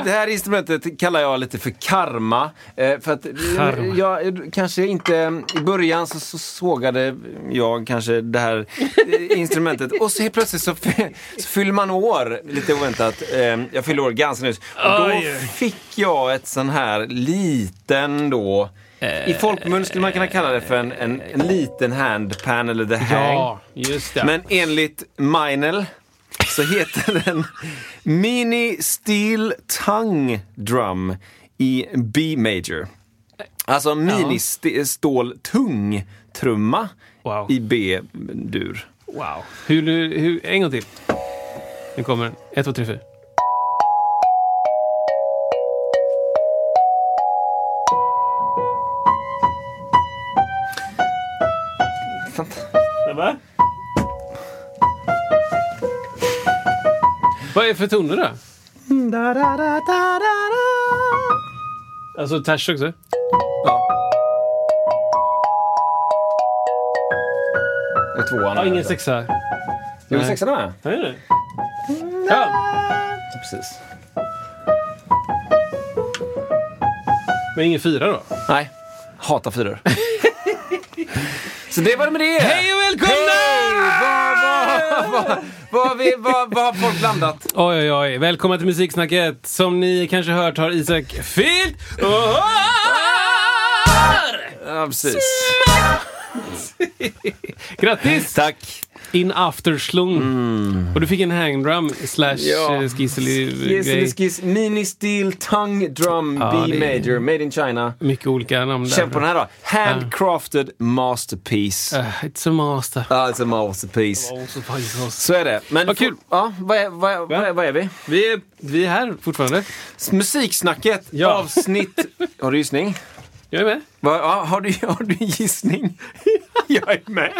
Det, här, instrumentet kallar jag lite för karma. Eh, för att Karma. jag kanske inte, i början så, så sågade jag kanske det här eh, instrumentet och så helt plötsligt så, så fyller man år lite oväntat. Eh, jag fyllde år ganska nyss. Och då fick jag ett sån här liten då, i folkmun skulle man kunna kalla det för en, en, en liten handpan eller the hang. Ja, just det. Men enligt Meinel så heter den Mini Steel Tongue Drum i B Major. Alltså mini-stål tung trumma Wow. i B-dur. Wow. Hur, hur, en gång till. Nu kommer den. Ett, två, tre, fyra. Va? Vad är det för toner då? Alltså ters också? Ja. Och tvåan. Ja, ingen det. sexa. Jo, Nej. sexan är med. Nej, nej. Ja. Precis. Men ingen fyra då? Nej, hatar fyror. Så det var det med det. Hej och välkomna! Vad, vad, vad, vad, har vi- vad, vad har folk blandat? Oj, oj, oj. Välkomna till Musiksnacket. Som ni kanske hört har Isak fyllt år! Ja, precis. Grattis! Tack. In afterslung. Och du fick en hangdrum slash Ja. ja. skisselig yes. Mini Steel Tongue Drum Ja, B Major, Made in China. Mycket olika namn där. Känn på den här då. Handcrafted masterpiece. Uh, it's a master. Ja, it's a masterpiece. Så är det. Men Vad kul. Ja, vad är, vad, är, vad, är, vad är vi? Vi är, vi är här fortfarande. Musiksnacket Ja. avsnitt... Har du gissning? Jag är med. Va, ja, har, du, har du gissning? jag är med.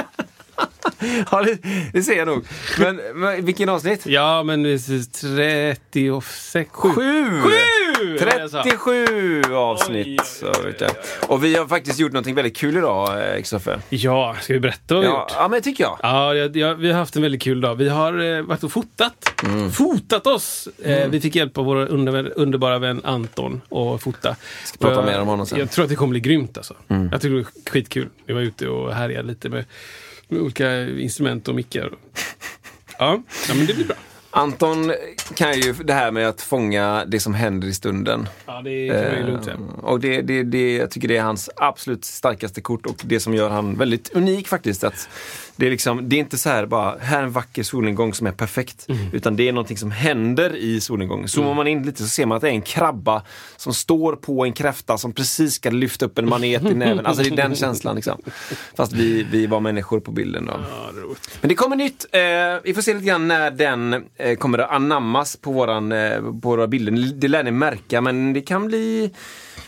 ja, det, det ser jag nog. Men, men vilken avsnitt? Ja, men det är 36... Sju! Sju! Sju! var det jag sa. 37 avsnitt. Oj, oj, jag. Och vi har faktiskt gjort något väldigt kul idag, eh, Kristoffer. Ja, ska vi berätta vad vi Ja, gjort? ja, men det tycker jag. Ja, jag, vi har haft en väldigt kul dag. Vi har eh, varit och fotat. Mm. Fotat oss! Eh, vi fick hjälp av vår under, underbara vän Anton att fota. Ska prata mer om honom sen. Mm. Jag tror att det kommer bli grymt alltså. Jag tycker det var skitkul. Vi var ute och härjade lite med, med olika instrument och mickar. Ja, ja men det blir bra. Anton kan ju det här med att fånga det som händer i stunden. Ja, det kan man ju lugnt säga. Eh, Och det, det, det, jag tycker det är hans absolut starkaste kort och det som gör han väldigt unik faktiskt. Att det, är liksom, det är inte så här bara, här är en vacker solnedgång som är perfekt. Mm. Utan det är någonting som händer i solnedgången. Zoomar man in lite så ser man att det är en krabba som står på en kräfta som precis ska lyfta upp en manet i näven. Alltså det är den känslan liksom. Fast vi, vi var människor på bilden då. Men det kommer nytt. Eh, vi får se lite grann när den eh, kommer att anammas på, våran, eh, på våra bilder. Det lär ni märka, men det kan bli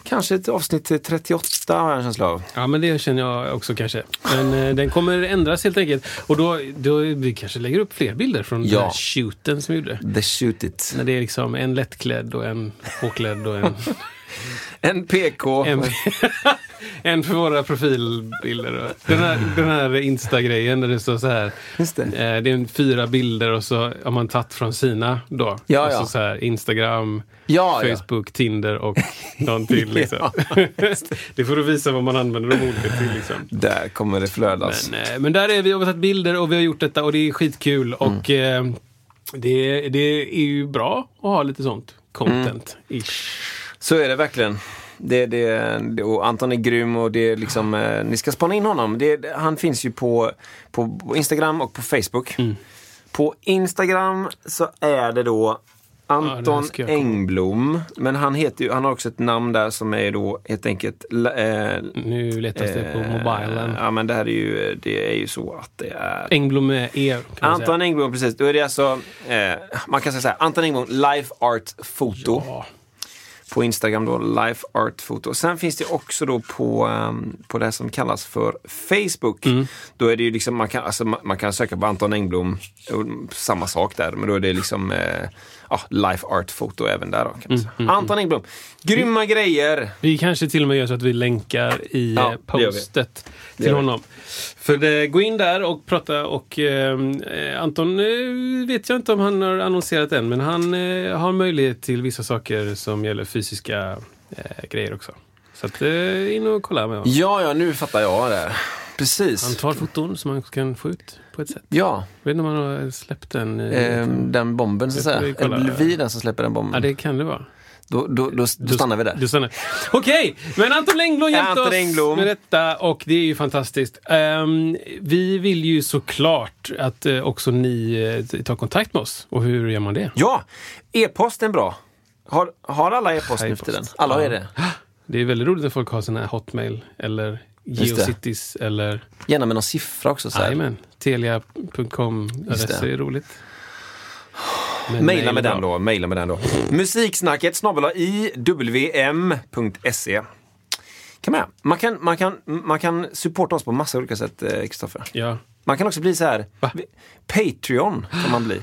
kanske ett avsnitt till 38 har jag en känsla av. Ja, men det känner jag också kanske. Men eh, den kommer ändras helt enkelt. Och då, då vi kanske lägger upp fler bilder från den Ja. här shooten som vi gjorde. The shoot it. När det är liksom en lättklädd och en påklädd och en... En PK. En, en för våra profilbilder. Den här, den här Insta-grejen där det står så här. Just det. Eh, det är fyra bilder och så har man tagit från sina då. Ja, och så, ja. så här Instagram, Ja, ja. Facebook, Tinder och någon till. Liksom. det får du visa vad man använder de olika till. Liksom. Där kommer det flödas. Men, eh, men där är vi och vi har tagit bilder och vi har gjort detta och det är skitkul. Och eh, det, det är ju bra att ha lite sånt content. Ish. Så är det verkligen. Det, det, det, och Anton är grym och det är liksom, eh, ni ska spana in honom. Det, han finns ju på, på Instagram och på Facebook. På Instagram så är det då Anton komma. Engblom. Men han, heter ju, han har också ett namn där som är då helt enkelt... Eh, Nu letas det på eh, mobilen. Ja men det här är ju, det är ju så att det är... Engblom med E. Kan man Anton. Engblom, precis. Då är det alltså, eh, man kan säga så här, Anton Engblom, Life Art Foto. Ja. På Instagram då, Life Art Foto. Sen finns det också då på, ehm, på det som kallas för Facebook. Mm. Då är det ju liksom, man kan, alltså, man, kan söka på Anton Engblom, samma sak där, men då är det liksom eh, ja, Life Art Foto även där då. Kan man Mm, säga. Anton Engblom, grymma grejer! Vi kanske till och med gör så att vi länkar i Ja, eh, vi. postet till vi. honom. För det, gå in där och prata och eh, eh, Anton eh, vet jag inte om han har annonserat än men han eh, har möjlighet till vissa saker som gäller fysiska eh, grejer också. Så att, eh, in och kolla med honom. Ja, ja, nu fattar jag det. Precis. Han tar foton som man kan få ut på ett sätt. Ja, Jag vet inte om han har släppt den. eh, ehm, den bomben så att säga. Eller blir vi den som släpper den bomben? Ja, det kan det vara. Då, då, då, då stannar vi där. Du stannar. Okej, men Anton Engblom hjälpte oss Engblom. med detta och det är ju fantastiskt. Ehm, vi vill ju såklart att eh, också ni eh, tar kontakt med oss. Och hur gör man det? Ja, e-post är bra. Har, har alla e-post nu för tiden? Alla Ja. det. Det är väldigt roligt när folk har här Hotmail eller. Geocities eller Gärna med någon siffra också. Jajamän, Telia.com adresser är roligt. Men Maila mail med den då. Maila med den då. Musiksnacket snabel iwm.se. Kan man, man, kan, man, kan, man kan supporta oss på massa olika sätt, eh, Kristoffer. Ja. Man kan också bli så här. Va? Patreon kan man bli.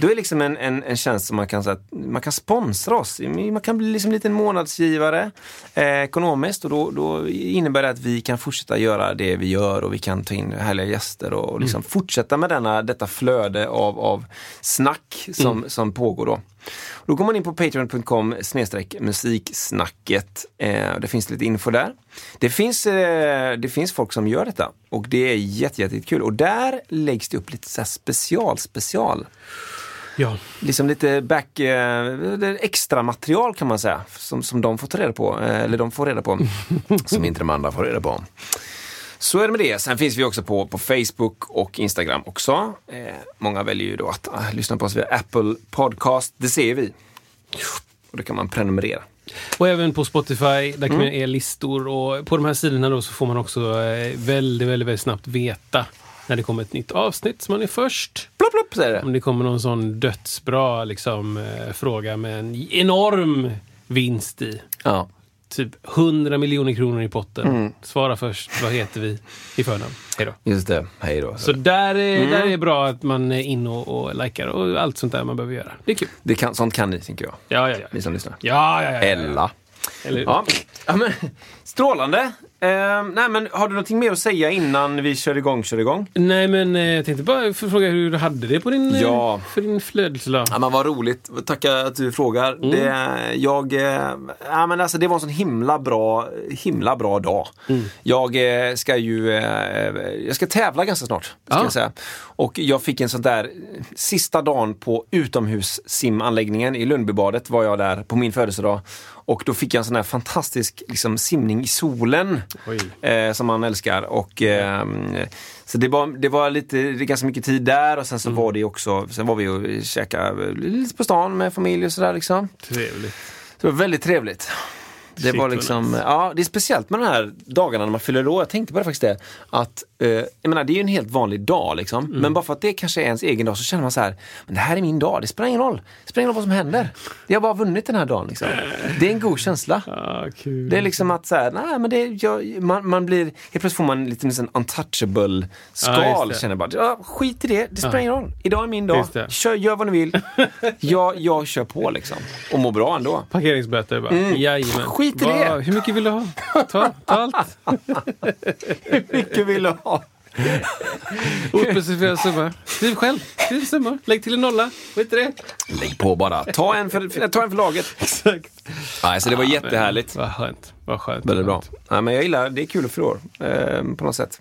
Då är liksom en, en, en tjänst som man kan, så att, man kan sponsra oss. Man kan bli liksom en liten månadsgivare eh, ekonomiskt och då, då innebär det att vi kan fortsätta göra det vi gör och vi kan ta in härliga gäster och liksom fortsätta med denna, detta flöde av, av snack som, som pågår då. Då går man in på patreon.com musiksnacket. Eh, det finns lite info där. Det finns, eh, det finns folk som gör detta och det är jätte, jätte, kul. Och där läggs det upp lite så här special, special. Ja. Liksom lite back, eh, extra material kan man säga. Som, som de får ta reda på, eh, eller de får reda på. som inte de andra får reda på. Så är det med det. Sen finns vi också på, på Facebook och Instagram också. Eh, många väljer ju då att ah, lyssna på oss via Apple Podcast. Det ser vi. Och då kan man prenumerera. Och även på Spotify, där kan Mm. man ge listor. Och på de här sidorna då så får man också eh, väldigt, väldigt, väldigt snabbt veta när det kommer ett nytt avsnitt, så man är först. Plopp, plopp, säger det. Om det kommer någon sån dödsbra liksom, eh, fråga med en enorm vinst i. Ja. Typ 100 miljoner kronor i potten. Mm. Svara först, vad heter vi i förnamn? Hej då. Just det. Hej då. Så där är, Mm. där är det bra att man är inne och, och likar och allt sånt där man behöver göra. Det är kul. Det kan, sånt kan ni, tänker jag. Ja, ja, ja. Ni som lyssnar. Ja, ja, ja. ja. Ella. Eller, Ja, ja men, strålande. Eh, nej, men har du någonting mer att säga innan vi kör igång, kör igång? Nej, men eh, jag tänkte bara fråga hur du hade det på din, eh, Ja. för din födelsedag. Ja, men vad roligt. Tacka att du frågar. Det, jag, eh, ja, men alltså, det var en sån himla bra, himla bra dag. Jag eh, ska ju eh, jag ska tävla ganska snart. Ska Ja. jag säga. Och jag fick en sån där eh, sista dagen på utomhussimanläggningen i Lundbybadet var jag där på min födelsedag. Och då fick jag en sån här fantastisk liksom, simning i solen eh, som man älskar. Och, ehm, så det var, det var lite, det ganska mycket tid där och sen så var det också, sen var vi och käkade lite på stan med familj och sådär liksom. Trevligt. Det var väldigt trevligt. Det var liksom, ja det är speciellt med de här dagarna när man fyller år. Jag tänkte på det faktiskt det. Att, eh, jag menar det är ju en helt vanlig dag liksom. Mm. Men bara för att det kanske är ens egen dag så känner man så här, men det här är min dag, det spelar ingen roll. Det spelar ingen roll vad som händer. Jag har bara vunnit den här dagen liksom. Det är en god känsla. Ah. Det är liksom att så här, nej men det, jag, man, man blir, helt plötsligt får man lite en untouchable skal. Det. känner bara, ja, skit i det, det spelar Ja. ingen roll. Idag är min dag, kör, gör vad ni vill. jag, jag kör på liksom. Och mår bra ändå. Parkeringsböter bara. Mm. Jajamän. Skit i Vad- det. Hur mycket vill du ha? Ta, ta allt. Hur mycket vill du ha? Ospecifierad summa. Skriv själv. Skriv summa. Lägg till en nolla. Skit i det. Lägg på bara. Ta en för, ta en för laget. Exakt. Nej, så det var jättehärligt. Vad skönt. Vad skönt. Väldigt bra. Nej, men jag gillar, det är kul fylla år. Eh, på något sätt.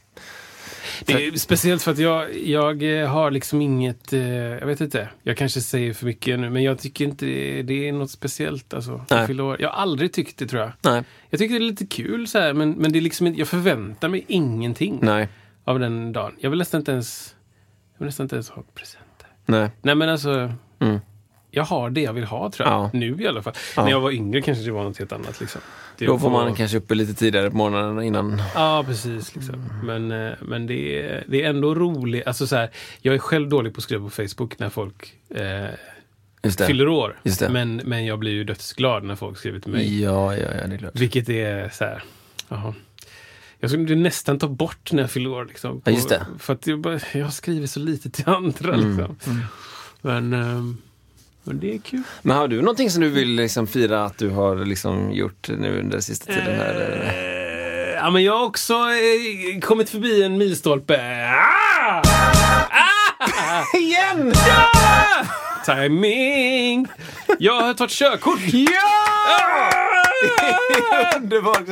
Det är speciellt för att jag, jag eh, har liksom inget, eh, jag vet inte, jag kanske säger för mycket nu, men jag tycker inte det, är något speciellt. Alltså, år. Jag har aldrig tyckt det tror jag. Nej. Jag tycker det är lite kul så här, men, men det är liksom jag förväntar mig ingenting Nej. av den dagen. Jag vill nästan inte ens vill nästan inte ens ha presenter. Nej. Nej men alltså, Mm. Jag har det jag vill ha tror jag. Ja. Nu i alla fall. Ja. När jag var yngre kanske det var något helt annat. Liksom. Det Då får var- man kanske uppe lite tidigare på morgonen innan. Ja, precis. Liksom. Men, eh, men det, är, det är ändå roligt. Alltså, så här, jag är själv dålig på att skriva på Facebook när folk eh, fyller år. Men, men jag blir ju dödsglad när folk skriver till mig. Ja, ja, ja, det är klart. Vilket är så här, jaha. Jag skulle nästan ta bort när jag fyller år. Liksom, Ja, just det. För att jag, bara, jag skriver så lite till andra. Mm, Liksom. Men, ehm, men det är kul. Men har du någonting som du vill liksom fira att du har liksom gjort nu under sista tiden? Här? Eh, ja, men jag har också eh, kommit förbi en milstolpe. Ah! Ah! Igen! Ja! Timing! Jag har tagit körkort. Ja! Ah! Underbart!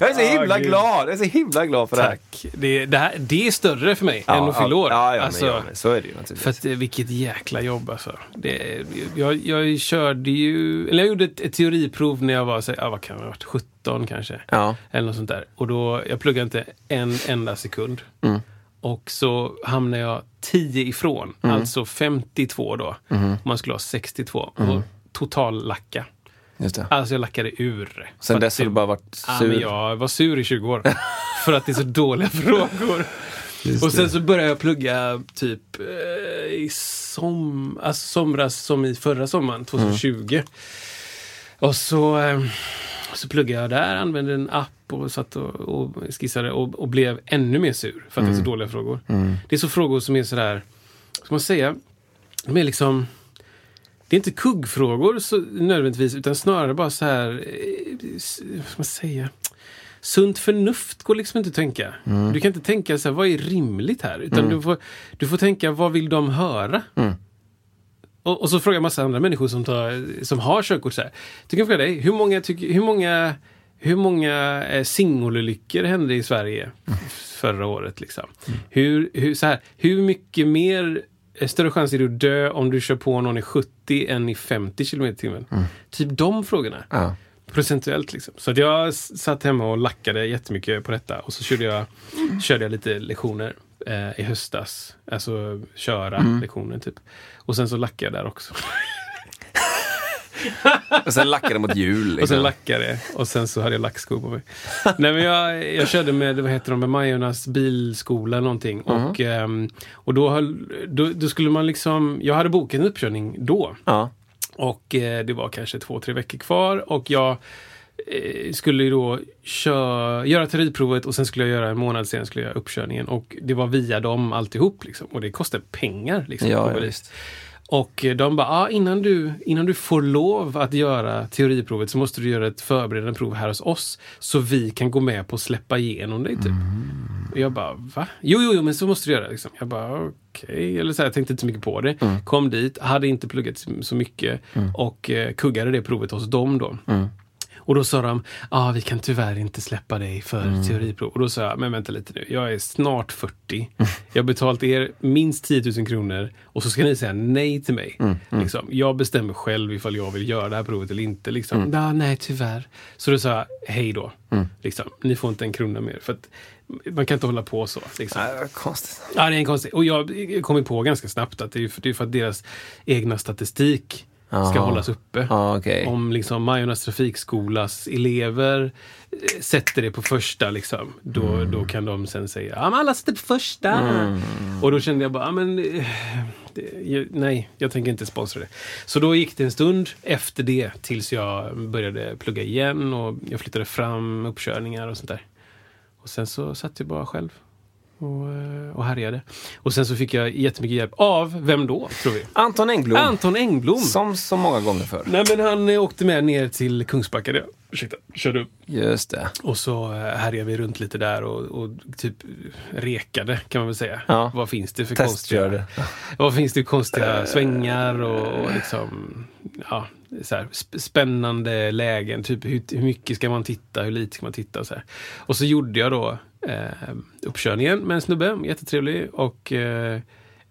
Jag är så himla gud. glad. Jag är så himla glad för det här. Tack. Det, det, här, det är större för mig än att fylla år. Ja, ja, Alltså, ja så är det ju naturligtvis. För att, eh, vilket jäkla jobb alltså. Det, jag, jag körde ju, eller jag gjorde ett, ett teoriprov när jag var, så, ja, vad kan ha varit, 17 kanske. Ja. Eller något sånt där. Och då, jag pluggade inte en enda sekund. Mm. Och så hamnade jag 10 ifrån, Mm. alltså 52 då. Om man skulle ha 62. Och total lacka. Just det. Alltså jag lackade ur. Sen dess har det- du bara varit Ja, sur. men jag var sur i 20 år. för att det är så dåliga frågor. och sen så började jag plugga typ eh, i som, alltså somras som i förra sommaren, 2020. Och så, eh, så pluggade jag där, använde en app och satt och, och skissade och, och blev ännu mer sur för att det är så dåliga frågor. Det är så frågor som är sådär, ska man säga, de är liksom det är inte kuggfrågor så, nödvändigtvis, utan snarare bara så här, eh, vad ska man säga? Sunt förnuft går liksom inte att tänka. Du kan inte tänka så här, vad är rimligt här? Utan du, får, du får tänka, vad vill de höra? Och, och så frågar jag massa andra människor som, tar, som har körkort så här. Du kan fråga dig, hur många, hur många, hur många eh, singelolyckor hände i Sverige förra året? Liksom? Hur, hur, så här, hur mycket mer större chans är det att dö om du kör på någon i 70 än i 50 km i timmen? Typ de frågorna. Ja. Procentuellt liksom. Så att jag satt hemma och lackade jättemycket på detta. Och så körde jag, körde jag lite lektioner eh, i höstas. Alltså köra lektioner typ. Och sen så lackade jag där också. Och sen lackade mot jul. Liksom. Och sen lackade jag. Och sen så hade jag lackskor på mig. Nej men jag, jag körde med, vad heter de, med Majornas bilskola någonting. Och, ehm, och då, höll, då, då skulle man liksom, jag hade bokat en uppkörning då. Ja. Och eh, det var kanske två, tre veckor kvar och jag eh, skulle då kö- göra teoriprovet och sen skulle jag göra en månad sen skulle jag göra uppkörningen. Och det var via dem alltihop liksom. Och det kostade pengar liksom. Ja, ja. Och de bara, ah, innan, du, innan du får lov att göra teoriprovet så måste du göra ett förberedande prov här hos oss. Så vi kan gå med på att släppa igenom dig typ. Och jag bara, va? Jo, jo, jo, men så måste du göra. Liksom. Jag bara, okej. Eller så här, jag tänkte inte så mycket på det. Kom dit, hade inte pluggat så- mycket och eh, kuggade det provet hos dem då. Och då sa de, ah, vi kan tyvärr inte släppa dig för teoriprov. Och då sa jag, men vänta lite nu, jag är snart 40. Jag har betalt er minst 10 000 kronor och så ska ni säga nej till mig. Liksom. Jag bestämmer själv ifall jag vill göra det här provet eller inte. Liksom. Ja, nej, tyvärr. Så då sa jag, hej då. Liksom. Ni får inte en krona mer. För att man kan inte hålla på så. Liksom. Vad konstigt. Ja, det är en konstig. Och jag kom på ganska snabbt att det är för, det är för att deras egna statistik ska hållas uppe. Ja, okej. Om liksom Majornas trafikskolas elever eh, sätter det på första, liksom, då, Mm. då kan de sen säga men alla sätter på första. Och då kände jag bara, men, eh, det, nej, jag tänker inte sponsra det. Så då gick det en stund efter det tills jag började plugga igen och jag flyttade fram uppkörningar och sånt där. Och sen så satt jag bara själv och, eh, och härjade. Och sen så fick jag jättemycket hjälp av, vem då, tror vi? Anton Engblom. Anton Engblom! Som så många gånger förr. Nej men han eh, åkte med ner till Kungsbacka, det, ursäkta, körde upp. Just det. Och så eh, härjade vi runt lite där och, och typ rekade kan man väl säga. Ja. Vad finns det för Testkörde. konstiga, vad finns det för konstiga svängar och, och liksom, ja, så här, sp- spännande lägen. Typ hur, hur mycket ska man titta, hur lite ska man titta och så här. Och så gjorde jag då eh, uppkörningen med en snubbe, jättetrevlig och eh,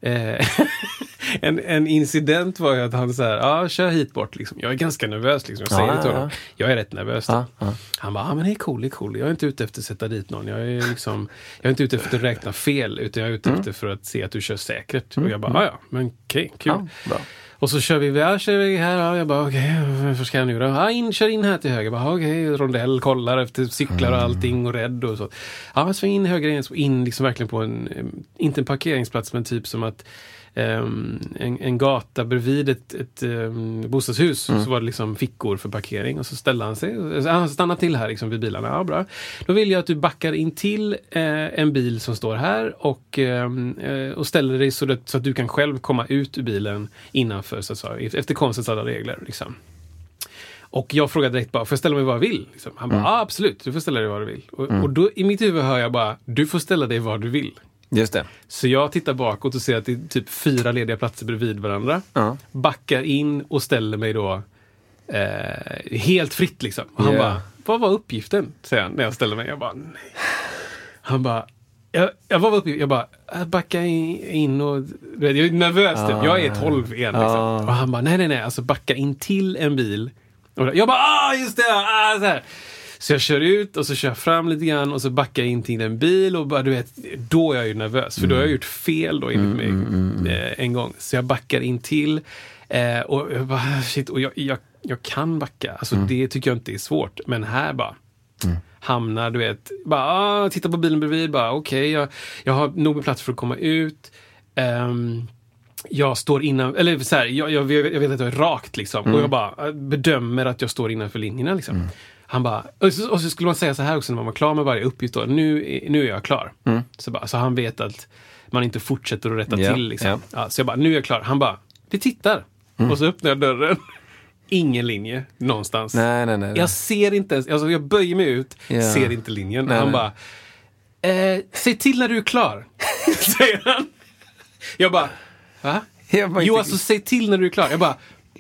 Eh, en, en incident var ju att han så här, ja kör hit bort liksom. Jag är ganska nervös liksom. Jag säger Ja, det till ja, honom. Jag är rätt nervös. Ja, ja. Han bara, ja men det är cool, det är cool. Jag är inte ute efter att sätta dit någon. Jag är, liksom, jag är inte ute efter att räkna fel, utan jag är ute Mm. efter för att se att du kör säkert. Och jag bara, ja ja, men okej, kul. Och så kör vi, ja, kör vi här, ja, jag bara okej, vad ska jag nu då? Ja, in, kör in här till höger. Jag bara, okej, rondell, kollar efter cyklar och allting och rädd och så. Ja, men sväng in höger igen, in liksom verkligen på en, eh, inte en parkeringsplats, men typ som att en, en gata bredvid ett, ett um, bostadshus så var det liksom fickor för parkering och så ställde han sig. och- Han stannade till här liksom vid bilarna. Ja, bra. Då vill jag att du backar in till eh, en bil som står här och, ehm, eh, och ställer dig så, att, så att du kan själv komma ut ur bilen innanför, så att säga, efter konstens alla regler. Liksom. Och jag frågade direkt bara, får jag ställa mig var jag vill? Liksom. Han bara, ja absolut, du får ställa dig var du vill. Och, och då i mitt huvud hör jag bara, du får ställa dig var du vill. Just det. Så jag tittar bakåt och ser att det är typ fyra lediga platser bredvid varandra. Ja. Backar in och ställer mig då eh, helt fritt liksom. Och han Ja. bara, vad var uppgiften? Säger han när jag ställer mig. Jag bara, nej. Han bara, jag, jag var uppgiften? Jag bara, "Äh, backa in, in och... Jag är nervös typ. Jag är 12 igen liksom. Ah. Och han bara, nej nej nej, alltså backa in till en bil. Och jag bara, ah just det! Ah, så, här. Så jag kör ut och så kör jag fram lite grann och så backar jag in till en bil och bara, du vet, då är jag ju nervös. För då har jag gjort fel då enligt mig eh, en gång. Så jag backar in till eh, och jag bara, shit, och jag, jag, jag kan backa. Alltså det tycker jag inte är svårt. Men här bara, hamnar, du vet, bara ah, titta på bilen bredvid, bara okej, jag, jag har nog med plats för att komma ut. Ehm, jag står innan, eller så här, jag, jag, vet- jag vet att jag är rakt liksom. Och jag bara eh, bedömer att jag står innanför linjerna liksom. Han bara, och så, och så skulle man säga så här också när man var klar med varje uppgift då, nu, nu är jag klar. Så, bara, så han vet att man inte fortsätter att rätta Ja, till liksom. ja. Ja, så jag bara, nu är jag klar. Han bara, vi tittar. Och så öppnar jag dörren. Ingen linje någonstans. Nej, nej, nej. nej. Jag ser inte ens, alltså jag böjer mig ut, Ja. ser inte linjen. Nej, han bara, eh, säg till när du är klar. säger han. Jag bara, va? Jag var Jo, inte- alltså säg till när du är klar. Jag bara,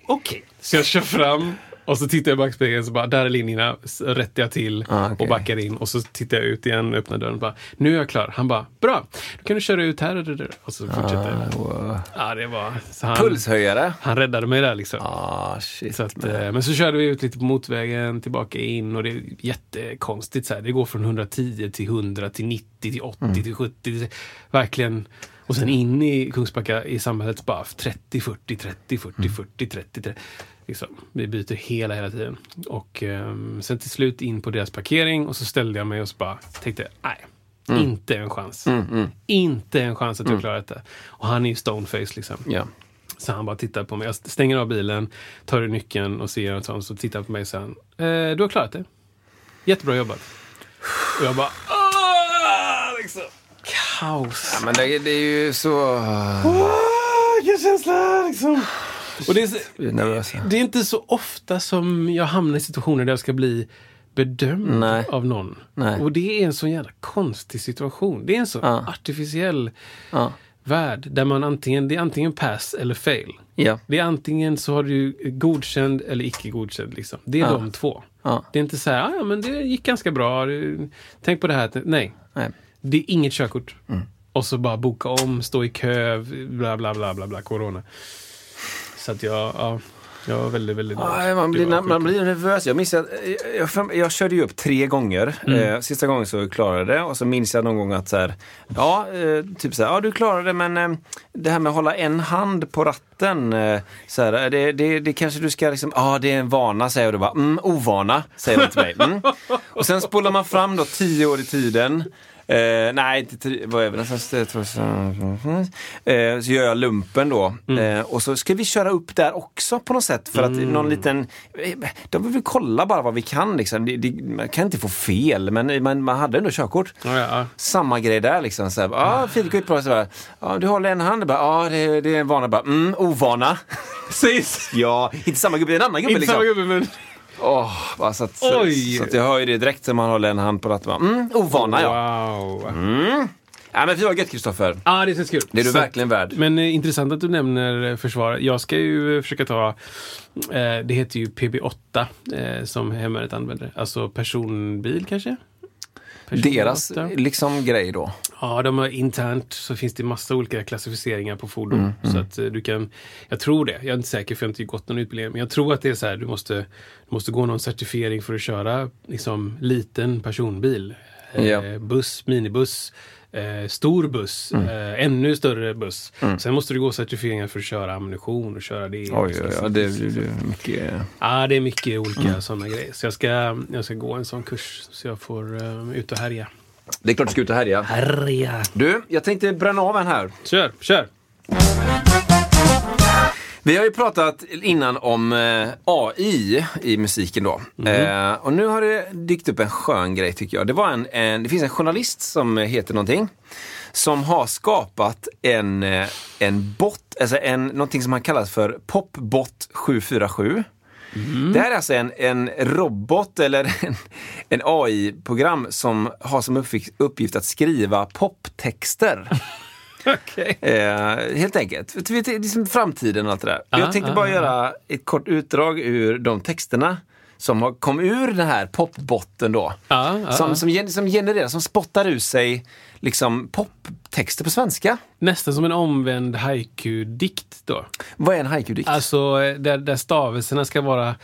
okej. Så jag kör fram och så tittar jag i backspegeln så bara, där är linjerna. Rättar jag till Ah, okej. och backar in. Och så tittar jag ut igen och öppnar dörren och bara, nu är jag klar. Han bara, bra. Då kan du köra ut här och. Och så fortsätter. Ah, wow. Ja, det var... Så han, Pulshöjare. han räddade mig där liksom. Ah, shit. Så att, eh, men så körde vi ut lite på motvägen, tillbaka in och det är jättekonstigt. Så här. Det går från 110 till 100 till 90 till 80 till 70. till- Verkligen. Och sen in i Kungsbacka i samhället bara 30, 40, 30, 40, 40, 30. 30. Liksom. Vi byter hela, hela tiden. Och ehm, sen till slut in på deras parkering och så ställde jag mig och så bara tänkte, nej. Inte en chans. Inte en chans att jag klarar detta. Och han är ju stoneface liksom. Ja. Så han bara tittar på mig. Jag stänger av bilen, tar ur nyckeln och ser och sånt, så tittar han på mig och säger han, eh, du har klarat det. Jättebra jobbat. Och jag bara, liksom. Kaos. ja men det, det är ju så... Åh, Vilken känsla liksom. Och det är, är det är inte så ofta som jag hamnar i situationer där jag ska bli bedömd Nej. av någon. Nej. Och det är en så jävla konstig situation. Det är en så Ja. artificiell Ja. värld där man antingen, det är antingen pass eller fail. Ja. Det är antingen så har du godkänd eller icke godkänd. Liksom. Det är Ja. de två. Det är inte så här, "Ah, ja men det gick ganska bra. Tänk på det här. Nej, Nej. Det är inget körkort. Mm. Och så bara boka om, stå i kö, bla bla bla bla, bla corona. Så att jag, ja, jag var väldigt, väldigt Ja, man, blir, man sjukt. blir nervös. Jag minns att jag, jag, jag körde ju upp tre gånger. Mm. Eh, sista gången så klarade jag det och så minns jag någon gång att så här, ja, eh, typ så här, ja du klarade det men eh, det här med att hålla en hand på ratten, eh, så här, det, det, det kanske du ska liksom, ja det är en vana säger jag och då bara, mm, ovana, säger de till mig. Mm. Och sen spolar man fram då tio år i tiden. Eh, nej? Jag tror så- Eh, så gör jag lumpen då. Mm. Eh, och så ska vi köra upp där också på något sätt. För att någon liten... eh, De vill vi kolla bara vad vi kan liksom. Det, det, man kan inte få fel, men man, man hade ändå körkort. Ja, ja. Samma grej där liksom. Så här, ah, Filip gick bra. Så här, ah, du håller en hand. Ja, ah, det, det är en vana. Bara, mm, ovana. Precis! ja, inte samma gubbe, det är en annan gubbe. Inte Liksom. samma gubbe men... Bara så, att, så, så att jag hör ju det direkt när man håller en hand på ratten. Mm, ovana ja. Wow. Mm. Ja men fy vad gött Kristoffer. Ja, det känns kul. Det är du Så- verkligen värd. Men eh, intressant att du nämner eh, försvar. Jag ska ju eh, försöka ta, eh, det heter ju PB8 eh, som hemvärnet använder. Alltså personbil kanske? Deras liksom grej då. Ja, de har internt så finns det massa olika klassificeringar på fordon. Så att eh, du kan, jag tror det, jag är inte säker för jag har inte gått någon utbildning. Men jag tror att det är så här, du måste, du måste gå någon certifiering för att köra liksom, liten personbil. Eh, Ja. Buss, minibuss, eh, stor buss, eh, ännu större buss. Sen måste du gå certifieringar för att köra ammunition och köra det. Oj, oj, oj, det det- det är mycket... Ja, det är mycket olika sådana grejer. Så jag ska, jag ska gå en sån kurs så jag får uh, ut och härja. Det är klart du ska ut och härja. Härja! Du, jag tänkte bränna av en här. Kör, kör! Vi har ju pratat innan om eh, AI i musiken då. Eh, och nu har det dykt upp en skön grej tycker jag. Det, var en, en, det finns en journalist som heter någonting. Som har skapat en, eh, en bot, alltså en, någonting som han kallar för Popbot 747. Det här är alltså en, en robot eller en, en AI-program som har som uppgift att skriva poptexter. Okej. Eh, helt enkelt. För, liksom framtiden och allt det där. Ah, jag tänkte ah, bara ah. göra ett kort utdrag ur de texterna som har kom ur den här popbotten då. Som, som, som genererar, som spottar ur sig liksom poptexter på svenska. Nästan som en omvänd haiku-dikt då. Vad är en haiku-dikt? Alltså där, där stavelserna ska vara...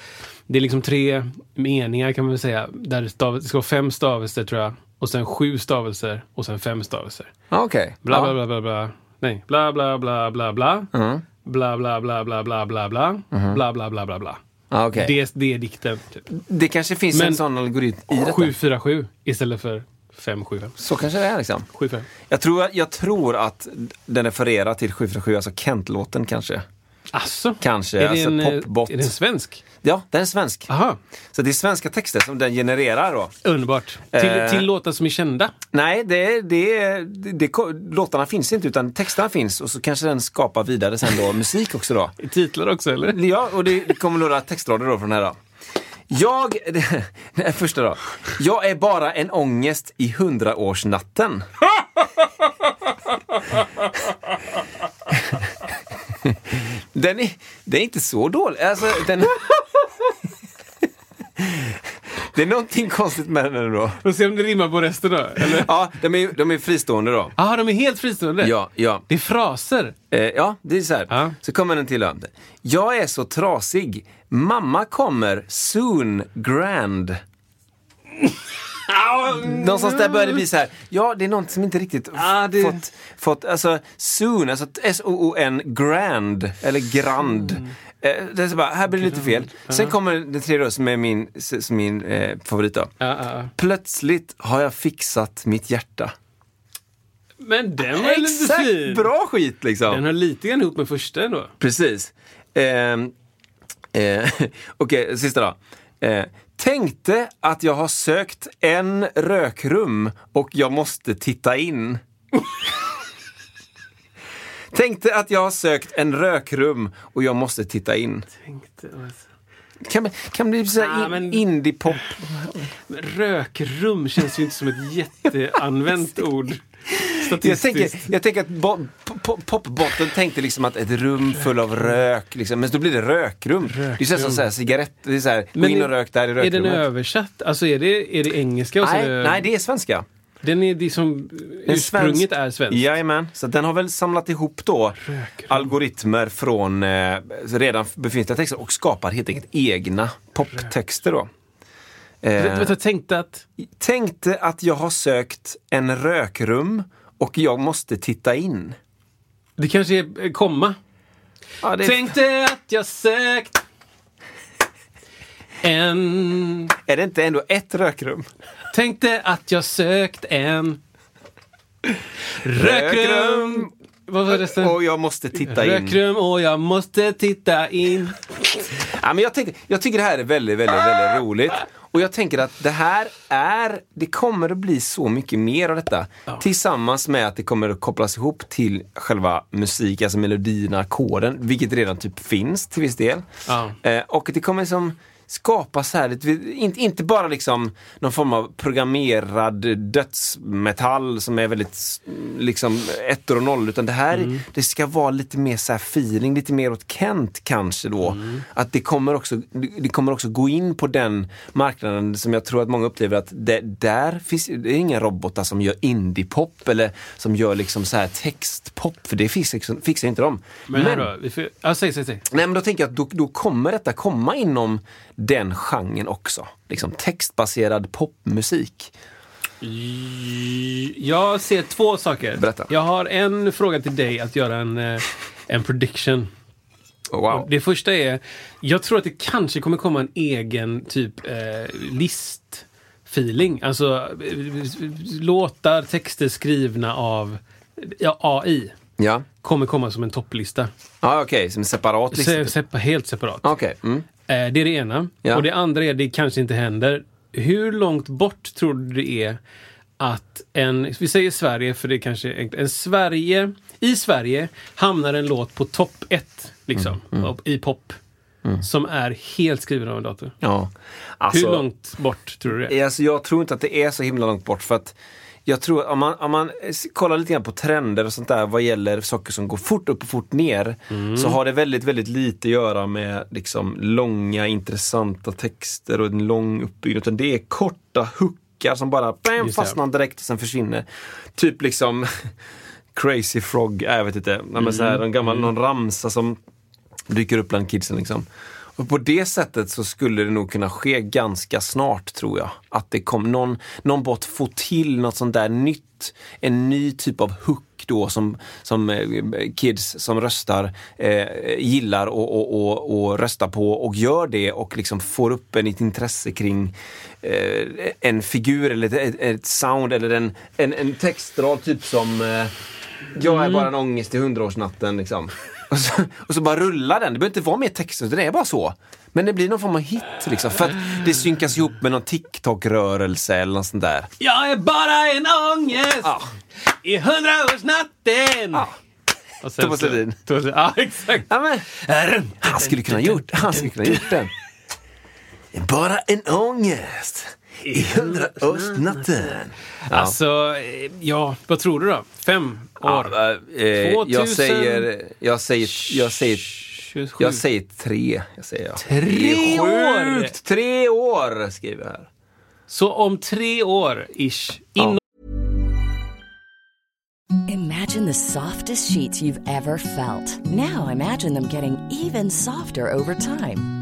Det är liksom tre meningar kan man väl säga. Där stav, det ska vara fem stavelser tror jag. Och sen sju stavelser och sen fem stavelser. ah, Okej. Bla Ja. bla bla bla bla. Nej. Bla bla bla bla bla. Mm. Bla bla bla bla bla bla bla. Bla bla bla bla bla. Ah, okej. Det, det är dikten. Typ. Det kanske finns Men- en sån algoritm i detta. 747 istället för 575. Så kanske det är liksom. 75. Jag tror, jag tror att den refererar till 747, alltså Kent-låten kanske. Asså? Kanske, Är det, alltså en, popbot. är det en svensk? Ja, den är svensk. Aha, Så det är svenska texter som den genererar då. underbart. Till, Eh. till låtar som är kända. Nej, det, det, det, det, låtarna finns inte utan texterna finns och så kanske den skapar vidare sen då musik också då. I titlar också eller? Ja, och det, det kommer några textrader då från den här då. Jag, här första då. Jag är bara en ångest i hundraårsnatten. Den är, den är inte så dålig. Alltså, den, det är någonting konstigt med den ändå. Får se om det rimmar på resten då. Eller? Ja, de är, de är fristående då. Ah, de är helt fristående? Ja, ja. Det är fraser. Eh, ja, det är så här. Ja. Så kommer den till. då. Jag är så trasig. Mamma kommer soon grand. Någonstans där börjar det bli så här. Ja, det är något som inte riktigt Ah, det- fått, fått, alltså soon, alltså S-O-O-N, grand, eller grand. Mm. Eh, det är så bara, här blir det lite fel. Sen kommer den tredje då, som är min, som min eh, favorit då. Plötsligt har jag fixat mitt hjärta. Men den var lite Exakt, fin. bra skit liksom. Den har lite grann ihop med första ändå. Precis. Ehm, eh, Okej, sista då. Eh, tänkte att jag har sökt en rökrum och jag måste titta in. tänkte att jag har sökt en rökrum och jag måste titta in. Tänkte, alltså. Kan, kan bli så här Ah, in, men- indie-pop. Men Rökrum känns ju inte som ett jätteanvänt ord. Jag tänker, jag tänker att bo, pop, popbotten tänkte liksom att ett rum full av rök, liksom. men då blir det rökrum. Det är så här som så här, cigarett, det är så här, gå in och rök där i är den rökrummet. översatt? Alltså är det, är det engelska? Och så Nej, är det, nej, det är svenska. Den är det som En ursprunget svensk- är svenskt. Jajamän, så den har väl samlat ihop då Rökrum. algoritmer från eh, redan befintliga texter och skapar helt enkelt egna poptexter då. Vet- Eh, Jag tänkte att tänkte att jag har sökt en rökrum och jag måste titta in. det kanske är eh, komma. Ja, det, Tänkte att jag sökt en... Är det inte ändå ett rökrum? Tänkte att jag sökt en... Rökrum! Vad var resten? Och jag måste titta in. Rökrum och jag måste titta in. Ja, men jag, tänkte, jag tycker det här är väldigt, väldigt, väldigt roligt. Och jag tänker att det här är, det kommer att bli så mycket mer av detta. Tillsammans med att det kommer att kopplas ihop till själva musik, alltså melodierna, ackorden, vilket redan typ finns till viss del. Ja. Eh, och det kommer som skapa så här, inte, inte bara liksom någon form av programmerad dödsmetall som är väldigt liksom ettor och noll utan det här det ska vara lite mer så här feeling, lite mer åt Kent kanske då. Att det kommer, också, det kommer också gå in på den marknaden som jag tror att många upplever att det, där finns det är inga robotar som gör indiepop eller som gör liksom så här textpop för det fixar, liksom- fixar inte de. Men, här då, får, ja, säg, säg, säg. Nej men då tänker jag att då, då kommer detta komma inom den genren också. Liksom textbaserad popmusik. Jag ser två saker. Berätta. Jag har en fråga till dig att göra en, eh, en prediction. Oh, wow. Det första är, jag tror att det kanske kommer komma en egen typ eh, listfeeling. Alltså eh, låtar, texter skrivna av ja, AI Ja, kommer komma som en topplista. ah, okej, som en separat lista. Se, seppa, helt separat. Okej, mm. Eh, det är det ena. Ja. Och det andra är, det kanske inte händer. Hur långt bort tror du det är att en, vi säger Sverige för det kanske är enkelt. En Sverige, i Sverige hamnar en låt på topp ett, liksom, Mm, av- i pop. Som är helt skriven av en dator. ja. Alltså, Hur långt bort tror du det är? Alltså, jag tror inte att det är så himla långt bort för att jag tror att om man, om man kollar lite grann på trender och sånt där vad gäller saker som går fort upp och fort ner så har det väldigt, väldigt lite att göra med liksom långa intressanta texter och en lång uppbyggnad. Utan det är korta hookar som bara bam, fastnar direkt och sen försvinner. Typ liksom Crazy Frog, äh, jag vet inte, Nej, men så här, en gammal, någon ramsa som dyker upp bland kidsen. Liksom. Och på det sättet så skulle det nog kunna ske ganska snart tror jag. Att det kom någon, någon bot få till något sånt där nytt. En ny typ av hook då som, som eh, kids som röstar eh, gillar och, och, och, och röstar på och gör det och liksom får upp en, ett intresse kring eh, en figur eller ett, ett sound eller en, en, en textrad typ som eh, jag är bara en ångest i hundraårsnatten liksom. Och så, och så bara rullar den. Det behöver inte vara mer text, det är bara så. Men det blir någon form av hit liksom. För att det synkas ihop med någon TikTok-rörelse eller något sånt där. Jag är bara en ångest Ja. i hundraårsnatten! Ja. Och sen Thomas så- Ledin. Thomas Ledin. Ja, exakt. Ja, men, han skulle kunna gjort, han skulle kunna gjort den. Bara en ångest i hundraårsnatten. Ja. Alltså, eh, ja, vad tror du då? Fem år? Ja, eh, jag 2000. säger, jag säger, jag säger, 27. jag säger tre. Jag säger, ja. Tre år! sjukt. Tre år skriver jag här. Så om tre år, ish, inom Imagine the softest sheets you've ever felt. Now imagine them getting even softer over time.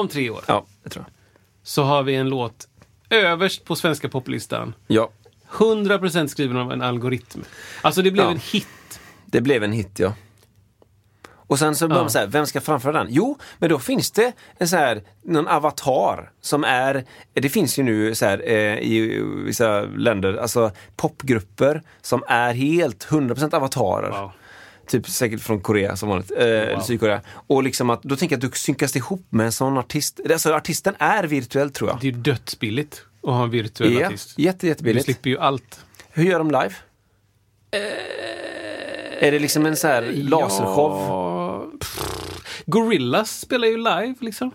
Om tre år Ja, det tror jag. så har vi en låt överst på svenska poplistan. Ja, 100% skriven av en algoritm. Alltså det blev Ja. en hit. det blev en hit ja. Och sen så börjar man säga, vem ska framföra den? Jo, men då finns det en så här, någon avatar som är, det finns ju nu så här, eh, i vissa länder, alltså popgrupper som är helt 100% avatarer. Wow. Typ säkert från Korea som vanligt, eh, eller Sydkorea. Och liksom att, då tänker jag att du synkas ihop med en sån artist. Alltså artisten är virtuell tror jag. Det är ju dödsbilligt att ha en virtuell Ja, artist. jätte, Du jättebilligt. slipper ju allt. Hur gör de live? Är det liksom en så här lasershow? Ja, pff. Gorillaz spelar ju live liksom.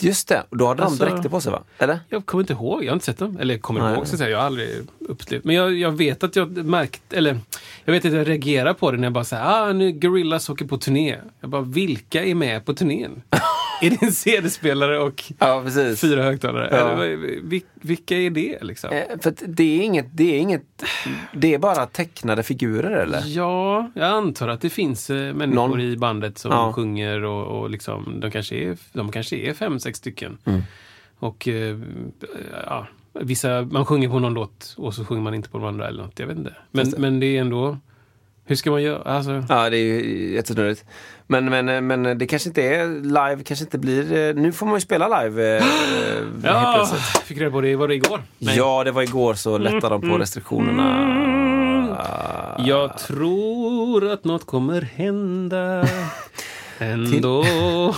Just det, och då hade Alltså- de dräkter på sig va? Eller? Jag kommer inte ihåg, jag har inte sett dem. Eller jag kommer Nej. ihåg, så att säga. jag har aldrig upplevt. Men jag, jag vet att jag märkt, eller jag vet att jag reagerar på det när jag bara säger ah nu Gorillaz åker på turné. Jag bara, vilka är med på turnén? är det en CD-spelare och Ja, fyra högtalare? Ja. Eller, vilka är det liksom? Eh, För det är inget, det är inget, det är bara tecknade figurer eller? Ja, jag antar att det finns eh, människor Någon- i bandet som Ja. sjunger och, och liksom, de, kanske är, de kanske är fem, sex stycken. Mm. Och eh, ja, vissa, man sjunger på någon låt och så sjunger man inte på de andra eller något. Jag vet inte. Men, men det är ändå, hur ska man göra? Alltså, Ja, det är ju jättesnurrigt. Men, men, men det kanske inte är live, kanske inte blir... eh, Nu får man ju spela live eh, ja, plötsligt. fick reda på det, var det igår? Nej. Ja, det var igår så lättade de på restriktionerna. Jag tror att något kommer hända ändå.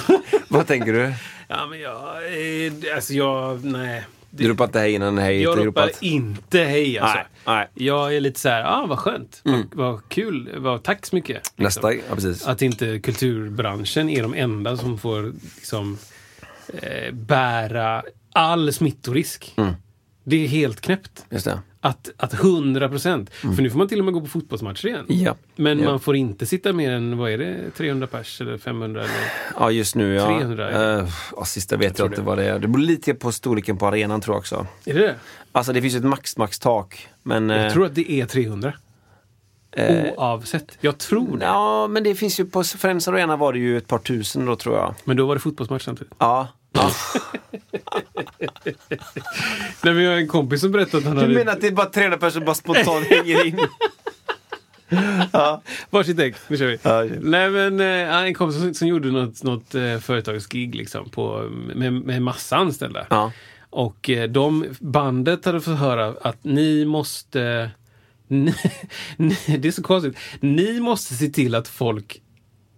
Vad tänker du? ja, men jag, eh, alltså jag, nej. Du ropar inte hej innan hej Jag ropar ropat? inte hej alltså. Nej, nej. Jag är lite så här, ah, vad skönt, vad, vad kul, vad, tack så mycket. liksom. Nästa, ja precis. Att inte kulturbranschen är de enda som får liksom, eh, bära all smittorisk. Det är helt knäppt. Just det. Att, att 100 procent. För nu får man till och med gå på fotbollsmatcher igen. Ja. Men Ja. man får inte sitta mer än, vad är det, 300 pers eller 500? Eller? Ja, just nu ja. 300, ja. Uh, ja sista vet jag, tror inte det. vad det är. Det beror lite på storleken på arenan tror jag också. Är det det? Alltså det finns ju ett max, max tak. Men... Jag eh, tror att det är 300. eh, Oavsett. Jag tror det. Ja, men det finns ju på Friends Arena var det ju ett par tusen då tror jag. Men då var det fotbollsmatch samtidigt. Ja. Ja. Nej, men jag har en kompis som berättade att han Du hade menar att det är bara 300 personer bara spontant hänger in? varsitt ägg. Nu kör vi. Ja. Nej men eh, en kompis som, som gjorde något, något eh, företagsgig liksom på, med, med massa anställda. Ja. Och eh, de, bandet hade fått höra att ni måste... Ni, ni, det är så konstigt. Ni måste se till att folk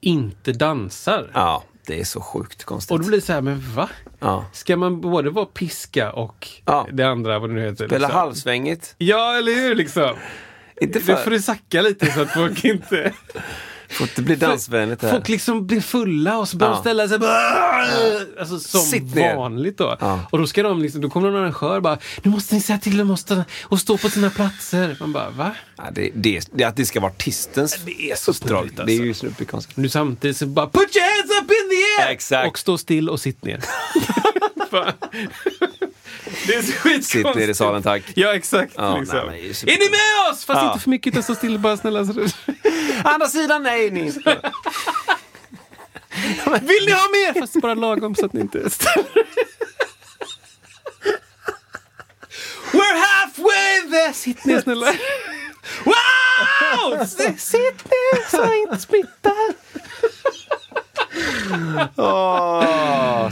inte dansar. ja, det är så sjukt konstigt. Och då blir det så här, men va? Ja. Ska man både vara piska och Ja. det andra, vad det nu heter? Spela liksom? halvsvängigt. Ja, eller hur liksom? Inte Det för... får det sacka lite så att folk inte... Får inte bli dansvänligt här. Folk liksom blir fulla och så börjar de ställa sig Alltså som Sitt ner. vanligt då. Och då ska de liksom, då kommer någon arrangör bara, nu måste ni säga till dem och stå på sina platser. Man bara, va? Det, det, det, att det ska vara artistens Det är så uppdrag. snurrigt, Det är alltså. ju superkonstigt. Nu samtidigt så bara, put your hands up in the air! Exakt. Och stå still och sitt ner. Det är så skitkonstigt. Sitt ner i salen tack. Ja, exakt. Ja, liksom. nej, är super- är ni med oss? Fast Ja. inte för mycket, utan stå still bara snälla. Andra sidan, nej ni inte. Vill ni ha mer? Fast bara lagom så att ni inte We're halfway there! Sitt ner snälla. Wow! Sitt ner så jag inte smittar.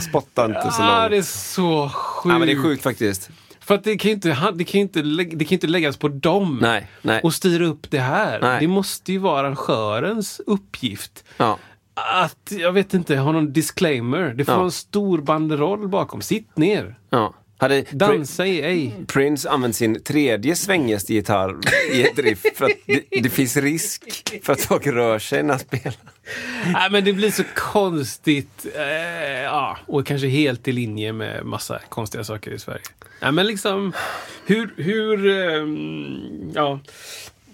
Spotta inte så Ah, långt. det är så sjukt. Ja, men det är sjukt faktiskt. För att det kan ju inte, det kan inte, det kan inte läggas på dem. Nej, nej. Och styra upp det här. Nej. Det måste ju vara arrangörens uppgift. Ja. Att, jag vet inte, ha någon disclaimer. Det får Ja. vara en stor banderoll bakom. Sitt ner. Ja. Hade Dansa i ej. Prince använt sin tredje svängigaste gitarr i ett riff för att det, det finns risk för att folk rör sig när han spelar. Nej, men det blir så konstigt. Eh, ja, och kanske helt i linje med massa konstiga saker i Sverige. Nej, men liksom, hur... hur ehm, ja.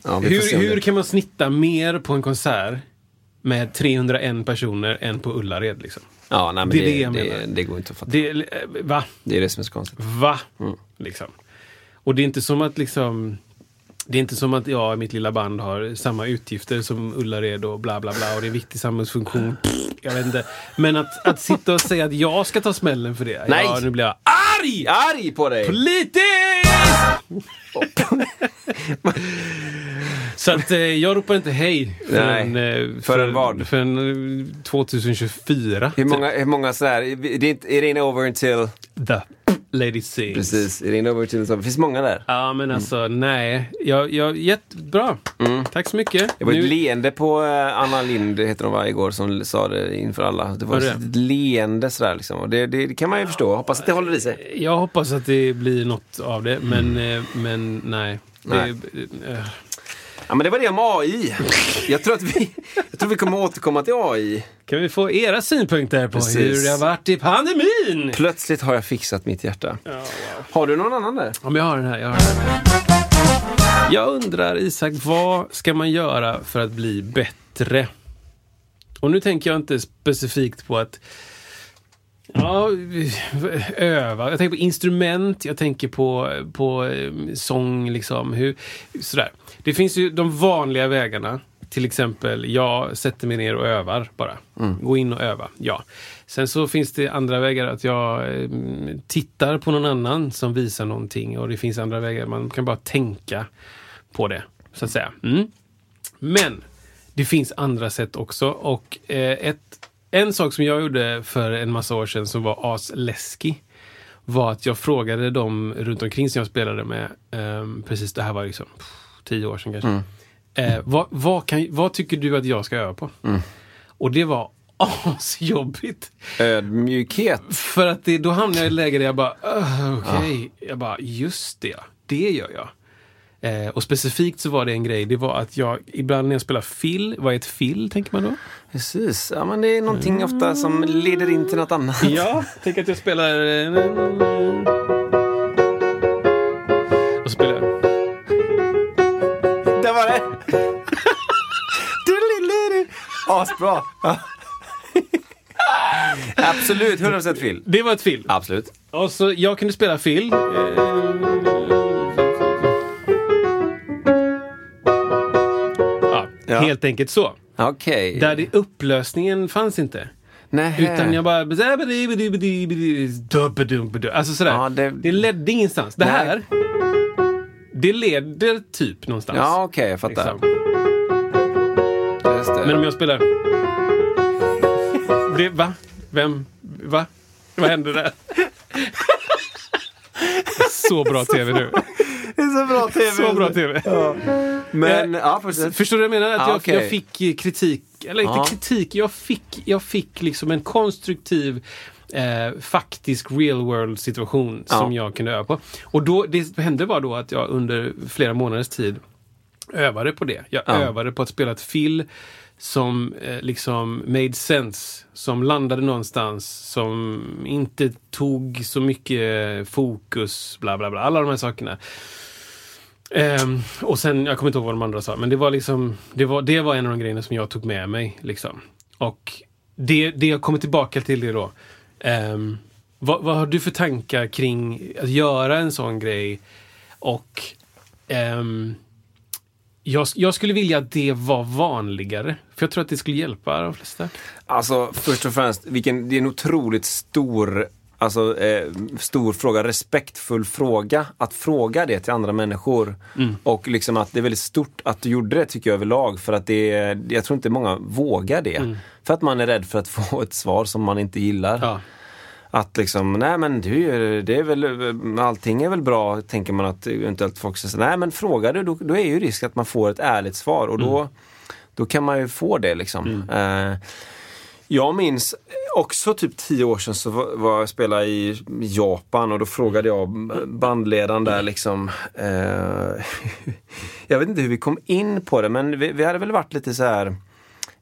Ja, Hur, hur kan man snitta mer på en konsert med 301 personer än på Ullared? Liksom? Ja, nej, men Det det, är det det, jag det, menar. det går inte att fatta. Det, Det, eh, va? är det som är så konstigt. Va? Mm. Liksom. Och det är inte som att liksom... Det är inte som att jag i mitt lilla band har samma utgifter som Ullared och bla bla bla och det är en viktig samhällsfunktion. Jag vet inte. Men att, att sitta och säga att jag ska ta smällen för det. Nej. Ja, nu blir jag arg! Arg på dig! Politiskt! Så att eh, jag ropar inte hej Nej. förrän, eh, Förrän vad? Förrän eh, 2024. Hur många, hur många sådär, det är inte- it ain't over until... The Lady Sings. Precis, it ain't over until... Det finns många där. Ja, men alltså nej. Jag, jag, jättebra. Tack så mycket. Mm. Det var ett Nu- leende på eh, Anna Lind, heter hon va, igår, som sa det inför alla. Det var Var det? ett leende sådär liksom. Och det, det, det kan man ju förstå. Hoppas att det håller i sig. jag hoppas att det blir något av det, men, eh, men nej. Nej. Det, eh, Ja men det var det om AI. Jag tror att vi, jag tror vi kommer återkomma till AI. kan vi få era synpunkter på Precis. hur det har varit i pandemin? Plötsligt har jag fixat mitt hjärta. Ja, wow. Har du någon annan där? Om jag har den här. Jag, har den här. jag undrar Isak, vad ska man göra för att bli bättre? Och nu tänker jag inte specifikt på att Ja, öva. Jag tänker på instrument, jag tänker på, på eh, sång, liksom. Hur, sådär. Det finns ju de vanliga vägarna. Till exempel, jag sätter mig ner och övar bara. Gå in och öva, ja. Sen så finns det andra vägar att jag eh, tittar på någon annan som visar någonting. Och det finns andra vägar, man kan bara tänka på det, så att säga. Mm. Men det finns andra sätt också. Och eh, ett, en sak som jag gjorde för en massa år sedan som var asläskig var att jag frågade dem runt omkring som jag spelade med, ehm, precis det här var liksom pff, tio år sedan kanske. Eh, vad, vad, kan, vad tycker du att jag ska öva på? Och det var asjobbigt. Ödmjukhet. För att det, då hamnade jag i läge där jag bara, "Ugh, okej. Jag bara, just det, det gör jag. Eh, och specifikt så var det en grej, det var att jag ibland när jag spelar fill, vad är ett fill tänker man då? Precis, ja, men det är någonting ofta som leder in till något annat. Ja, tänk att jag spelar... eh, Och spelar det! Asbra! Ja. Absolut, 100% Phil. Det var ett fill. Absolut. Och så jag kunde spela fill. Ja, Ja. helt enkelt så. Okej. Där det, upplösningen fanns inte. Nej. Utan jag bara... Alltså sådär. Ja, det... det- ledde ingenstans. Det Nej. Det leder typ någonstans. Ja, okej, jag fattar. Liksom. Men om jag spelar... Det, va? Vem? Va? Vad hände där? Så bra tv nu. Det är så bra tv. Så bra tv. Men, Eh, ja. Förstår du vad jag menar? Att Ja, jag, okej. jag fick eh, kritik, eller inte Ja. kritik, jag fick, jag fick liksom en konstruktiv eh, faktisk real world situation Ja. som jag kunde öva på. Och då, det hände var då att jag under flera månaders tid övade på det. Jag Ja. övade på att spela ett fill som eh, liksom made sense. Som landade någonstans. Som inte tog så mycket fokus. Bla bla bla. Alla de här sakerna. Ehm, och sen, jag kommer inte ihåg vad de andra sa, men det var liksom Det var, det var en av de grejerna som jag tog med mig. Liksom. Och det, det jag kommer tillbaka till det då. Um, vad, vad har du för tankar kring att göra en sån grej? Och um, jag, jag skulle vilja att det var vanligare. För jag tror att det skulle hjälpa de flesta. Alltså, först och främst, vilken, det är en otroligt stor, alltså, eh, stor fråga, respektfull fråga. Att fråga det till andra människor. Och liksom att det är väldigt stort att du gjorde det tycker jag överlag. För att det är, jag tror inte många vågar det. För att man är rädd för att få ett svar som man inte gillar. Ja. Att liksom, nej men du, det är väl, allting är väl bra, tänker man att eventuellt folk säger, nej men frågar du, då, då är ju risk att man får ett ärligt svar och då, då kan man ju få det liksom. Eh, jag minns också typ tio år sedan så var jag spelade i Japan och då frågade jag bandledaren där liksom eh, Jag vet inte hur vi kom in på det men vi, vi hade väl varit lite så här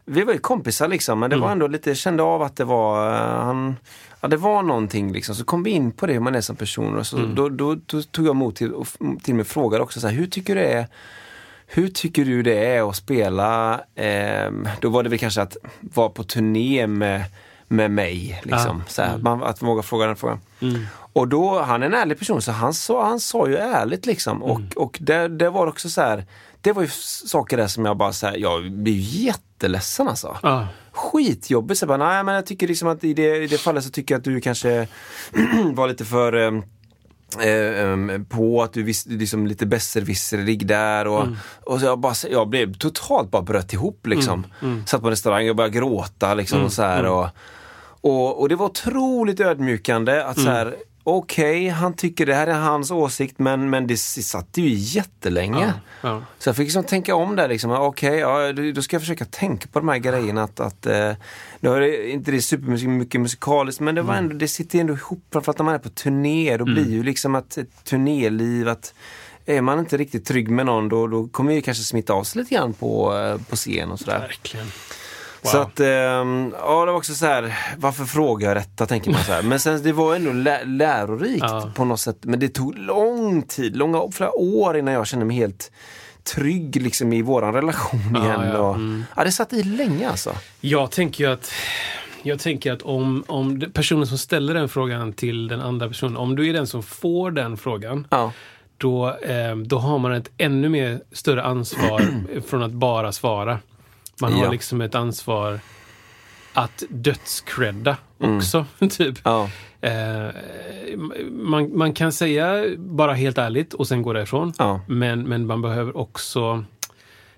vi var ju kompisar liksom, men det var ändå lite, jag kände av att det var, eh, han, ja, det var någonting liksom. Så kom vi in på det, hur man är som person. Och så, då, då, då tog jag emot till, och till mig frågade också så här, hur tycker du det är hur tycker du det är att spela, ehm, då var det väl kanske att vara på turné med, med mig. Liksom. Så här, man, att våga fråga den frågan. Och då, han är en ärlig person så han sa, han sa ju ärligt liksom. Och, och det, det var också så här, det var ju saker där som jag bara så här, jag blir ju jätteledsen alltså. Ja. Skitjobbigt. Så jag bara, nej men jag tycker liksom att i det, i det fallet så tycker jag att du kanske var lite för eh, ehm, på att du visste liksom lite besserwisserig där och, och så jag, bara, jag blev totalt bara bröt ihop liksom. Satt på en restaurang och började gråta liksom och så här och, och, och det var otroligt ödmjukande att så här Okej, han tycker det här är hans åsikt men, men det satt ju jättelänge. Ja. Så jag fick liksom tänka om där liksom. Okej, ja, då ska jag försöka tänka på de här grejerna att, att eh, nu är det inte det supermusik, mycket musikaliskt men det var ändå, det sitter ändå ihop framförallt när man är på turné. Då blir ju liksom att ett turnéliv att är man inte riktigt trygg med någon då, då kommer ju kanske smitta av sig lite grann på, eh, på scen och sådär. Verkligen. Så att, ehm, ja det var också så här, varför frågar jag detta tänker man så här. Men sen det var ändå lä- lärorikt Ja. på något sätt. Men det tog lång tid, långa, flera år innan jag kände mig helt trygg liksom i våran relation Ja, igen. ja, Och, mm. ja, det satt i länge alltså. Jag tänker ju att jag tänker att om, om personen som ställer den frågan till den andra personen, om du är den som får den frågan, Ja. då, eh, då har man ett ännu mer större ansvar från att bara svara. Man har Ja. liksom ett ansvar att dödscredda också. typ. Ja. Eh, man, man kan säga bara helt ärligt och sen gå därifrån. Ja. Men, men man behöver också,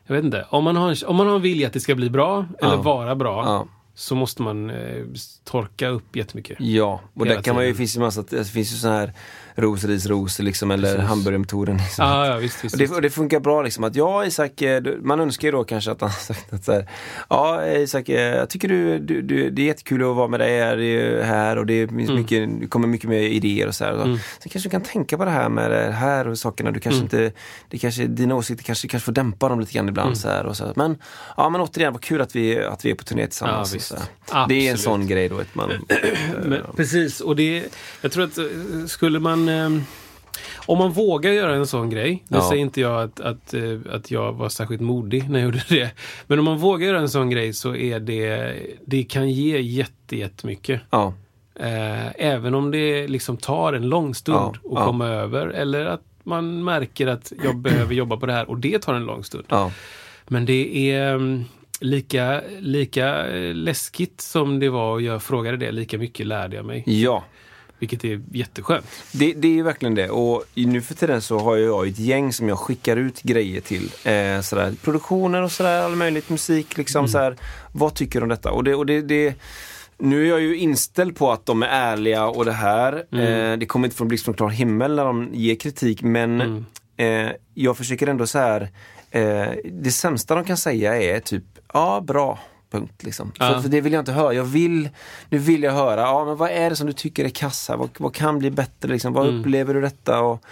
jag vet inte, om man har en, om man har en vilja att det ska bli bra eller vara bra så måste man eh, torka upp jättemycket. Ja, och där kan man ju, tiden. finns ju massa, det finns ju sån här ros, ris, ros liksom, eller hamburgermetoden. Liksom. Ja, ja, visst, visst, Och det, och det funkar bra liksom att ja Isak, eh, man önskar ju då kanske att han sagt att så här, Ja Isak, eh, jag tycker du, du, du, det är jättekul att vara med dig här, här och det, finns Mm. mycket, det kommer mycket mer idéer och så här. Och Sen kanske du kan tänka på det här med det här och sakerna. Du kanske Mm. inte, det kanske, dina åsikter kanske, kanske får dämpa dem lite grann ibland. Mm. Så här, och så här. Men, ja, men återigen, vad kul att vi, att vi är på turné tillsammans. Ja, så här. Det är en sån grej då. Att man, Men, precis, och det, jag tror att eh, skulle man... Eh, om man vågar göra en sån grej, nu Ja. säger inte jag att, att, eh, att jag var särskilt modig när jag gjorde det. Men om man vågar göra en sån grej så är det, det kan ge jätte, jättemycket. ja, Eh, även om det liksom tar en lång stund Ja, att ja. komma över. Eller att man märker att jag behöver jobba på det här och det tar en lång stund. Men det är mm, lika, lika eh, läskigt som det var och jag frågade det, lika mycket lärde jag mig. ja. Vilket är jätteskönt. Det, det är ju verkligen det. Och nu för tiden så har jag ett gäng som jag skickar ut grejer till. Eh, sådär, produktioner och sådär, all möjligt musik. Liksom, sådär, vad tycker du om detta? Och det, och det, det, nu är jag ju inställd på att de är ärliga och det här. Eh, det kommer inte från blixt från klar himmel när de ger kritik. Men eh, jag försöker ändå så här. Eh, det sämsta de kan säga är typ, ja bra. Punkt liksom. Ja. För, det vill jag inte höra. Jag vill, nu vill jag höra, ja men vad är det som du tycker är kassa? Vad, vad kan bli bättre liksom? Vad Mm. upplever du detta? Och,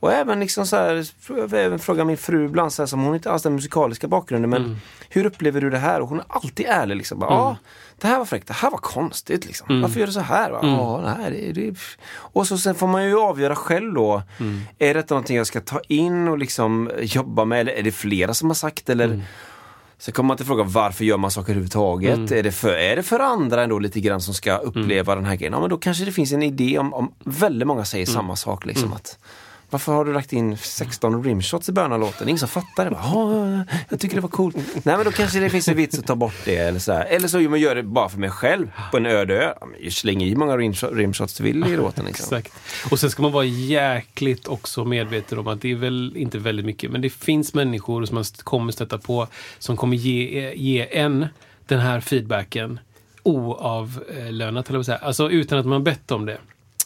och även liksom så här, jag även fråga min fru ibland, så här, som hon inte alls den musikaliska bakgrunden, men Mm. hur upplever du det här? Och hon är alltid ärlig. Liksom. Bara, Ja, det här var fräckt, det här var konstigt. Liksom. Mm. Varför gör du så här? Ja, det här det, det. Och så sen får man ju avgöra själv då. Mm. Är detta någonting jag ska ta in och liksom jobba med? Eller är det flera som har sagt? Eller Mm. Sen kommer man till frågan varför gör man saker överhuvudtaget? Mm. Är, det för, är det för andra ändå lite grann som ska uppleva den här grejen? Ja men då kanske det finns en idé om, om väldigt många säger Mm. samma sak. Liksom, att, varför har du lagt in 16 rimshots i början av låten? Ingen som fattar det. Bara, jag tycker det var coolt. Nej men då kanske det finns en vits att ta bort det. Eller så, här. eller så man gör det bara för mig själv på en öde ö. Jag slänger i hur många rimshots, du vill i låten. Liksom. Exakt. Och sen ska man vara jäkligt också medveten om att det är väl inte väldigt mycket, men det finns människor som man kommer stöta på som kommer ge, ge en den här feedbacken oavlönat, eller vad säga. Alltså utan att man bett om det.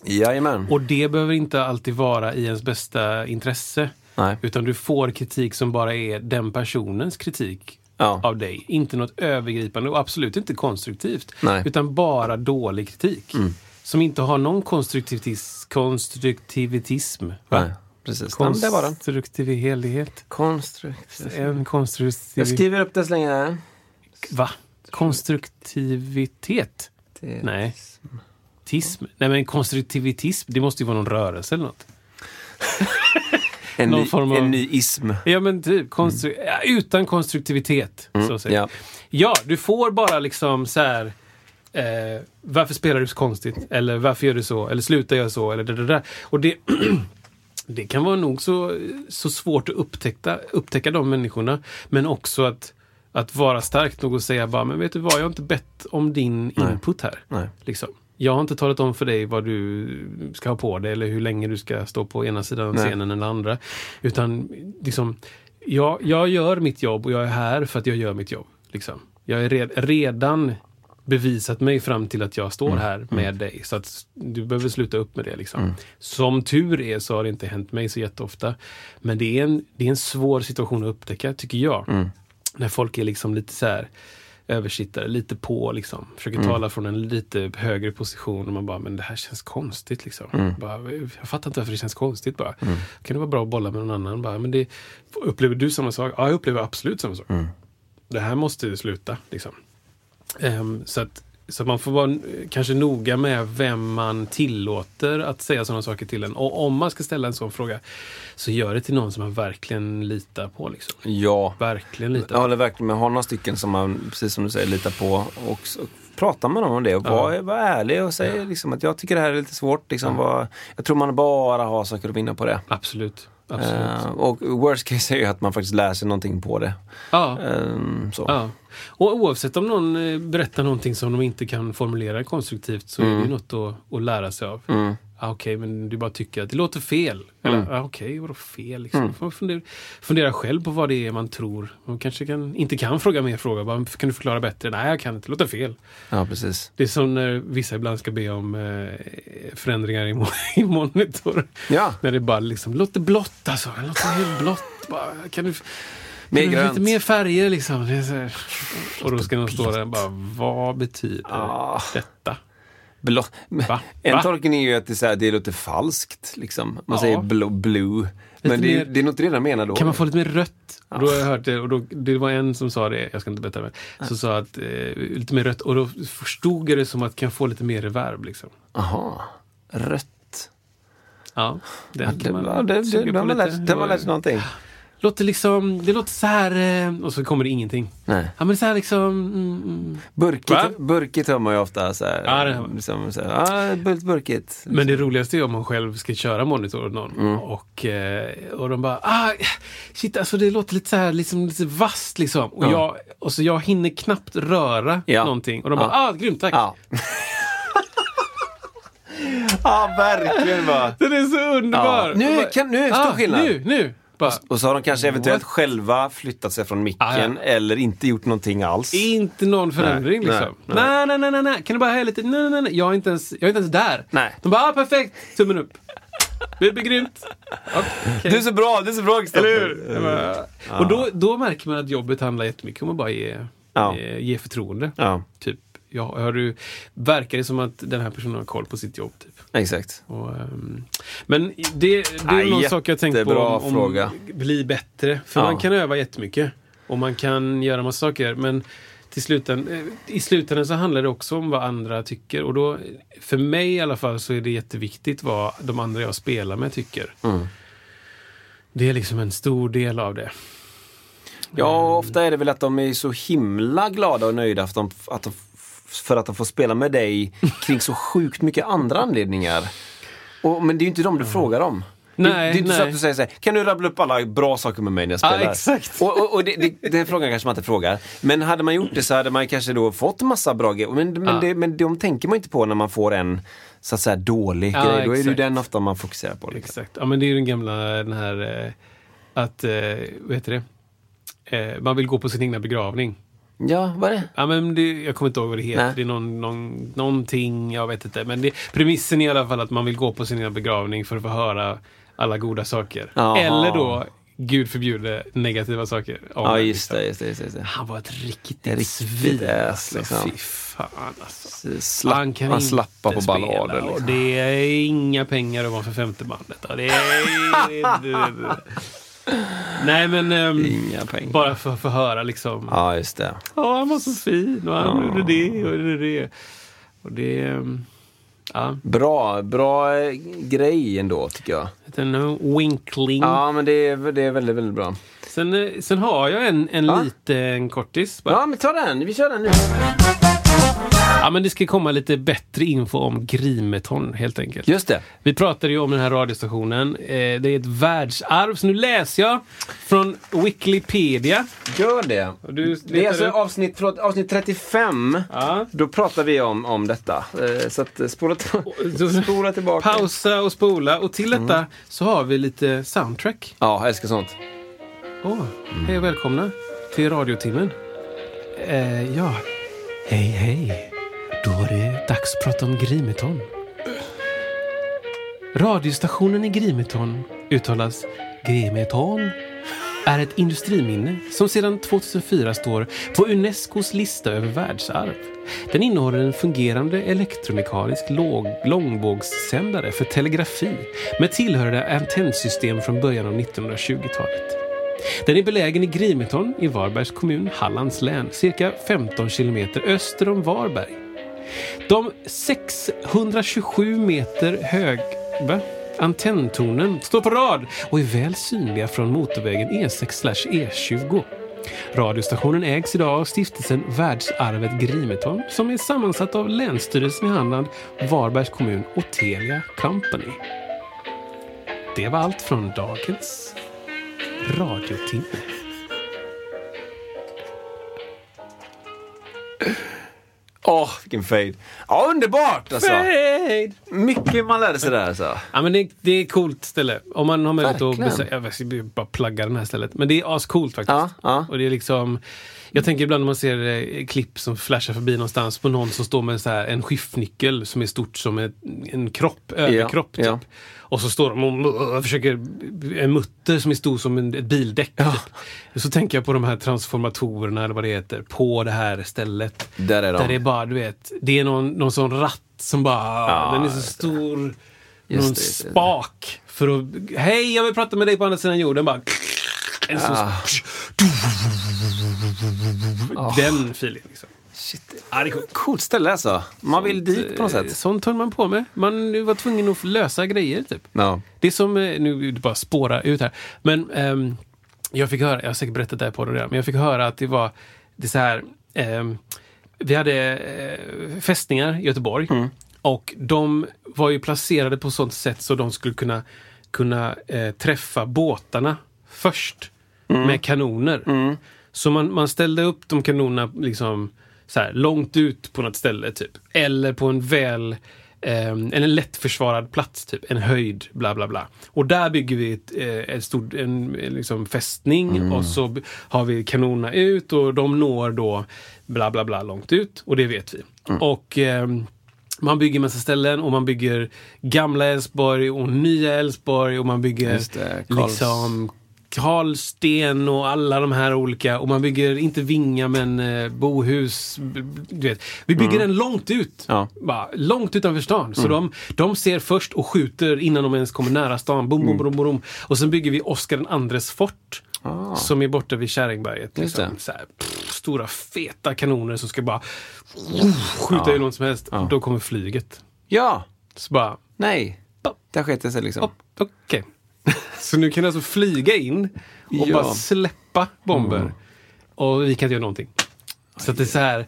Jajamän. Och det behöver inte alltid vara i ens bästa intresse. Nej. Utan du får kritik som bara är den personens kritik Ja. av dig. Inte något övergripande och absolut inte konstruktivt. Nej. Utan bara dålig kritik. Som inte har någon konstruktivitis, konstruktivitism. Nej, precis. Ja, men det var den. Konstruktivitet. Konstrukt. En Jag konstruktiv... skriver upp det så länge. Va? Konstruktivitet? Nej. Tism? Nej men konstruktivitism, det måste ju vara någon rörelse eller något. En, Någon ny, form av- en ny ism. Ja men typ, konstru- ja, utan konstruktivitet. Så säger ja. Ja, du får bara liksom så här. Eh, varför spelar du så konstigt? Eller varför gör du så? Eller sluta göra så? Eller det, det, där. Och det, det kan vara nog så, så svårt att upptäcka, upptäcka de människorna. Men också att, att vara stark nog och säga bara, men vet du vad, jag har inte bett om din input här. Nej. Liksom. Jag har inte talat om för dig vad du ska ha på dig eller hur länge du ska stå på ena sidan av scenen den andra. Utan liksom, jag, jag gör mitt jobb och jag är här för att jag gör mitt jobb. Liksom. Jag är red, redan bevisat mig fram till att jag står Mm. här med dig. Så att du behöver sluta upp med det. Liksom. Som tur är så har det inte hänt mig så jätteofta. Men det är en, det är en svår situation att upptäcka, tycker jag. Mm. När folk är liksom lite så här översittare, lite på liksom. Försöker Mm. tala från en lite högre position och man bara, men det här känns konstigt liksom. Mm. Bara, jag fattar inte varför det känns konstigt bara. Kan det vara bra att bolla med någon annan? Bara, men det, upplever du samma sak? Ja, jag upplever absolut samma sak. Mm. Det här måste sluta liksom. Ehm, så att så man får vara eh, kanske noga med vem man tillåter att säga sådana saker till en. Och om man ska ställa en sån fråga, så gör det till någon som man verkligen litar på. Liksom. Ja. Verkligen litar på. håller verkligen med. Ha några stycken som man, precis som du säger, litar på. Och så prata med någon om det och var, var ärlig och säga liksom, att jag tycker det här är lite svårt. Liksom, vad, jag tror man bara har saker att vinna på det. Absolut. Eh, och worst case är ju att man faktiskt lär sig någonting på det. ja. Så. Ja. Och oavsett om någon eh, berättar någonting som de inte kan formulera konstruktivt så är det ju något att, att lära sig av. Mm. Ah, Okej, men du bara tycker att det låter fel. Eller, ah, okej, vadå fel? Liksom. Mm. man fundera, fundera själv på vad det är man tror. Man kanske kan, inte kan fråga mer frågor. Bara, kan du förklara bättre? Nej, jag kan inte. Det låter fel. Ja, precis. Det är som när vissa ibland ska be om eh, förändringar i, i monitor. Ja, När det bara liksom låter blått alltså. Det låter helt blått. Bara, kan du, Mer grönt. lite mer färger liksom. Och då ska de stå där och bara, vad betyder Ah. detta? Blå. Va? En Va? tolkning är ju att det, är här, det låter falskt. Liksom. Man Ja. säger blå, blue. Men det, mer- det är det de menar då. Kan man få lite mer rött? Och då har jag hört det, och då, det var en som sa det, jag ska inte berätta det, som sa att eh, lite mer rött, och då förstod jag det som att kan jag få lite mer reverb liksom. Aha, rött. Ja, det, Ja, det, man ja, det, det, det, lärt, lärt sig någonting. Låter liksom, det låter så här, eh, och så kommer det ingenting. Nej. Ja men så här liksom, mm, mm. Burkigt, Va? burkigt hör man ju ofta. Så här, Ja, det liksom, så här, ah, burkigt. Men det roligaste är om man själv ska köra monitor åt någon Mm. och, eh, och de bara ah, shit alltså det låter lite så här liksom, lite vasst liksom. Och, Ja. jag, och så jag hinner knappt röra Ja. någonting. Och de Ja. bara ah, grymt tack. Ja. ja, verkligen bara. Den är så underbar. Ja. Nu kan- nu är det stor skillnad. Nu, nu. Bara, Och så har de kanske eventuellt What? själva flyttat sig från micken Ah, ja. eller inte gjort någonting alls. inte någon förändring Nej, liksom. nej, Nej, nej, nej, nej. Kan du bara höja lite? Nej, nej, nej. Jag är inte ens, jag är inte ens där. Nej. De bara ah, perfekt. Tummen upp. Det blir grymt. Okej. Du är så bra, du är så bra Kristoffer. Eller hur? Jag bara- Och då, då märker man att jobbet handlar jättemycket om att bara ge, Ja. ge, ge förtroende. Ja, Typ, ja, har du, verkar det som att den här personen har koll på sitt jobb? Typ. Exakt. Och, ehm, men det, det är Nej, någon sak jag tänkt på om, om fråga. bli bättre. För Ja. man kan öva jättemycket. Och man kan göra massa saker. Men till sluten, eh, i slutändan så handlar det också om vad andra tycker. Och då, för mig i alla fall, så är det jätteviktigt vad de andra jag spelar med tycker. Mm. Det är liksom en stor del av det. Ja, ofta är det väl att de är så himla glada och nöjda att de, att de, för att de får spela med dig kring så sjukt mycket andra anledningar. Och, men det är ju inte dem du frågar om. Det- Nej, det, är inte så nej. att du säger så här, kan du rabbla upp alla bra saker med mig när jag spelar? Ja, exakt. Och, och, och det, det, den frågan kanske man inte frågar. Men hade man gjort det så hade man kanske då fått massa bra grejer. Men, men, Ja. det, men de tänker man inte på när man får en så att säga dålig Ja, grej. Då är det ju exakt. den ofta man fokuserar på. Liksom. Exakt. Ja, men det är ju den gamla, den här, eh, att, eh, vad heter det? Eh, man vill gå på sin egna begravning. Ja, vad är det? Ja, men det, jag kommer inte ihåg vad det heter. Nej. Det är någon, någon, någonting, jag vet inte. Men det, premissen är i alla fall att man vill gå på sin egna begravning för att få höra alla goda saker. Jaha. Eller då, gud förbjude, negativa saker. om Ja, just det. Just det, just det, det. Han var ett riktigt, riktigt svin. Alltså, liksom. Fy fan alltså. Slapp, han kan han inte slappar på ballader. Liksom. det är inga pengar att vara för femte bandet. Det är, Nej men, Inga pengar. bara för att få höra liksom. Ja, just det. Ja, han var så fin och han gjorde det och gjorde det. Och det... ehm, Ja, Bra, bra eh, grej ändå tycker jag. en winkling. Ja, men det är, det är väldigt, väldigt bra. Sen, eh, sen har jag en, en Ja. liten kortis. Bara. Ja, men ta den. Vi kör den nu. Ja, men det ska komma lite bättre info om Grimeton helt enkelt. Just det. Vi pratade ju om den här radiostationen. Eh, det är ett världsarv. Så nu läser jag från Wikipedia. Gör det. Du Det är alltså upp- avsnitt, förlåt, avsnitt 35. Ja. Då pratar vi om, om detta. Eh, Så att eh, spola, till- spola tillbaka. Pausa och spola. Och till detta så har vi lite soundtrack. Ja, jag älskar sånt. Åh, hej och välkomna till radiotimmen. Eh, ja, hej hej. Då var det dags att prata om Grimeton. Radiostationen i Grimeton uttalas Grimeton är ett industriminne som sedan 2004 står på Unescos lista över världsarv. Den innehåller en fungerande elektromekanisk låg, långvågssändare för telegrafi med tillhörande antennsystem från början av 1920-talet. Den är belägen i Grimeton i Varbergs kommun, Hallands län, cirka 15 kilometer öster om Varberg. De 627 meter höga Antenntornen står på rad och är väl synliga från motorvägen E6 E20. Radiostationen ägs idag av stiftelsen Världsarvet Grimeton som är sammansatt av Länsstyrelsen i Halland, Varbergs kommun och Telia Company. Det var allt från dagens radiotimme. Åh, vilken fade. Ja, underbart alltså. Fade! Mycket man lärde sig där alltså. Ja, men det, det är coolt ställe. Om man har möjlighet att besöka... Jag ska bara plagga det här stället. Men det är ascoolt faktiskt. Ja, ja. Och det är liksom... Jag tänker ibland när man ser eh, klipp som flashar förbi någonstans på någon som står med så här, en skiftnyckel som är stort som ett, en kropp, överkropp. typ. Ja. Och så står de och, försöker... En mutter som är stor som en, ett bildäck. Typ. Så tänker jag på de här transformatorerna eller vad det heter på det här stället. Där är de. Där det är bara, du vet, det är någon, någon sån ratt som bara, Ja, den är så stor. Just någon det. spak. För att, hej jag vill prata med dig på andra sidan jorden. Bara, en sån, Ah. Den feelingen. Liksom. Shit. Ja, det är coolt. Ställe alltså. Man vill dit på något Eh, sätt. Sånt höll man på med. Man var tvungen att lösa grejer typ. Ja. Det är som, eh, nu bara spåra ut här. Men ehm, jag fick höra, jag har säkert berättat det här på det redan, men jag fick höra att det var, det så här, ehm, vi hade eh, fästningar i Göteborg och de var ju placerade på sånt sätt så de skulle kunna, kunna eh, träffa båtarna först med kanoner. Så man, man ställde upp de kanonerna liksom så här, långt ut på något ställe typ. Eller på en väl en, en lätt försvarad plats, typ. en höjd, bla bla bla. Och där bygger vi ett, eh, ett stort, en, liksom fästning och så har vi kanonerna ut och de når då bla bla bla långt ut och det vet vi. Och ehm, man bygger massa ställen och man bygger gamla Älvsborg och nya Älvsborg och man bygger Just det, Karls- liksom Karlsten och alla de här olika. Och man bygger inte Vinga men eh, Bohus. Du vet. Vi bygger den långt ut. Ja. Bara, långt utanför stan. Så de, de ser först och skjuter innan de ens kommer nära stan. Boom, boom, boom, boom. Och sen bygger vi Oscar den andres fort. Som är borta vid Käringberget. Liksom. Så här, pff, stora feta kanoner som ska bara uh, skjuta hur långt som helst. Då kommer flyget. Ja. Så bara, Nej. Där sket det sig liksom. Okej. Så nu kan du alltså flyga in och Ja. bara släppa bomber. Och vi kan inte göra någonting. Så att det är så här.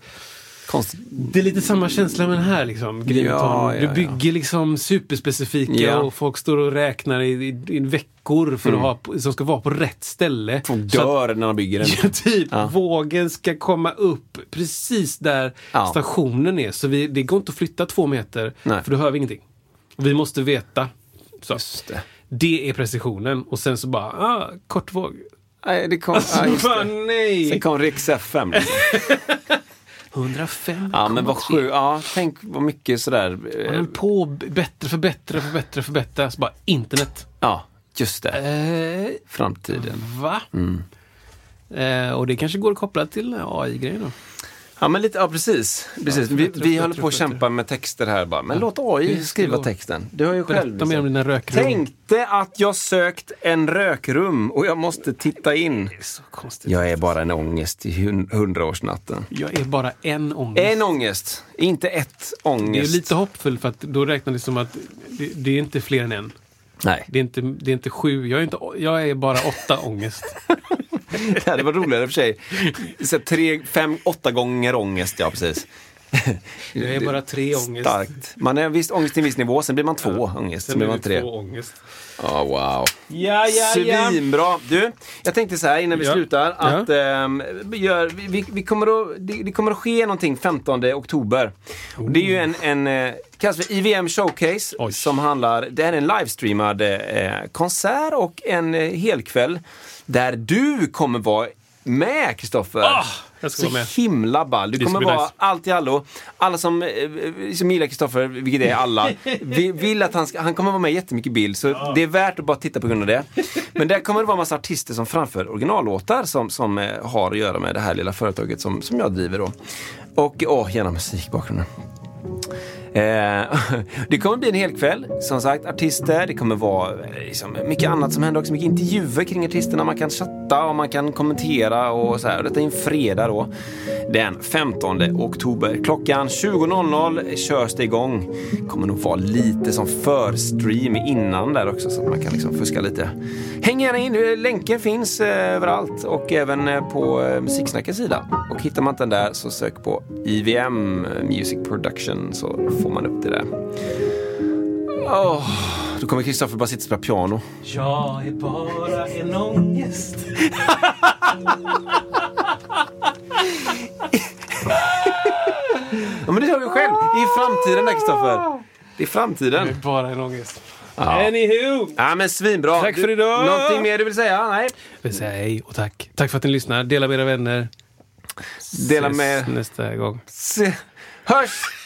Konstigt. Det är lite samma känsla med den här liksom. Ja, ja, du bygger liksom superspecifika och folk står och räknar i, i, i veckor för att ha, som ska vara på rätt ställe. Folk Så att- dör när de bygger den. Ja, typ. Vågen ska komma upp precis där stationen är. Så vi, det går inte att flytta två meter, Nej. för då hör vi ingenting. Vi måste veta. Så. Det. Är precisionen. Och sen så bara, ah, kort våg. Nej, det kom... Alltså, ja, just det. nej! Sen kom Riks FM. Liksom. 105 Ja, men vad sjukt. Ja, tänk vad mycket sådär. Man eh, på bättre, förbättra, förbättra, förbättra. Så bara internet. Ja, just det. Eh, Framtiden. va? Mm. Eh, och det kanske går att koppla till AI-grejen då. Ja, men lite, ja precis. precis. vi vi håller på att kämpa med texter här bara. Men låt AI skriva texten. Du har ju själv Berätta mer om liksom. dina rökrum. Tänkte att jag sökt en rökrum och jag måste titta in. Det är så konstigt. Jag är bara en ångest i hun- hundraårsnatten. Jag är bara en ångest. En ångest, inte ett Det är ångest. lite hoppfull för att då räknar det som att det, det är inte fler än en. Nej, Det är inte, det är inte sju, jag är, inte, jag är bara åtta ångest. det hade varit roligare i och för sig. Så tre, fem, åtta gånger ångest, ja precis. Jag är bara tre ångest. Starkt. Man är visst ångest till en viss nivå, sen blir man två ångest, sen, blir man det tre. två ångest. Ja, wow. Ja, ja, ja. Svinbra! Du, jag tänkte så här innan vi Ja. slutar att ehm, vi gör, vi, vi, kommer att, det, det kommer att ske någonting 15 oktober. Och det är ju en, en eh, kallas för IVM Showcase Oj. som handlar, det är en livestreamad eh, konsert och en eh, helkväll där du kommer vara med Kristoffer. Jag ska så vara med. himla ball. Du kommer vara nice. allt i allo. Alla som, eh, som gillar Kristoffer, vilket är alla, vi vill att han ska, han kommer vara med jättemycket bild. Så det är värt att bara titta på grund av det. Men där kommer det vara massa artister som framför originallåtar som, som eh, har att göra med det här lilla företaget som, som jag driver då. Och åh, gärna musik i bakgrunden. Eh, det kommer bli en hel kväll. Som sagt, artister. Det kommer vara eh, liksom, mycket annat som händer också. Mycket intervjuer kring artisterna. Man kan chatta och man kan kommentera och så här. Detta är en fredag då. den 15 oktober. Klockan 20.00 körs det igång. kommer nog vara lite som förstream innan där också så att man kan liksom fuska lite. Häng gärna in, länken finns eh, överallt och även eh, på eh, Musiksnackets sida. Och hittar man inte den där så sök på IVM Music Production så får man upp det där. Oh, då kommer Kristoffer bara sitta och spela piano. Jag är bara en ångest. ja, men det hör vi själv. Det är framtiden där Kristoffer. Det är framtiden. Jag är bara en ångest. Ja. Anywho! Ja men svinbra. Tack för idag. Du, någonting mer du vill säga? Nej. Jag vill säga hej och tack. Tack för att ni lyssnar. Dela med era vänner. Dela Ses med... nästa gång. Se. Hörs!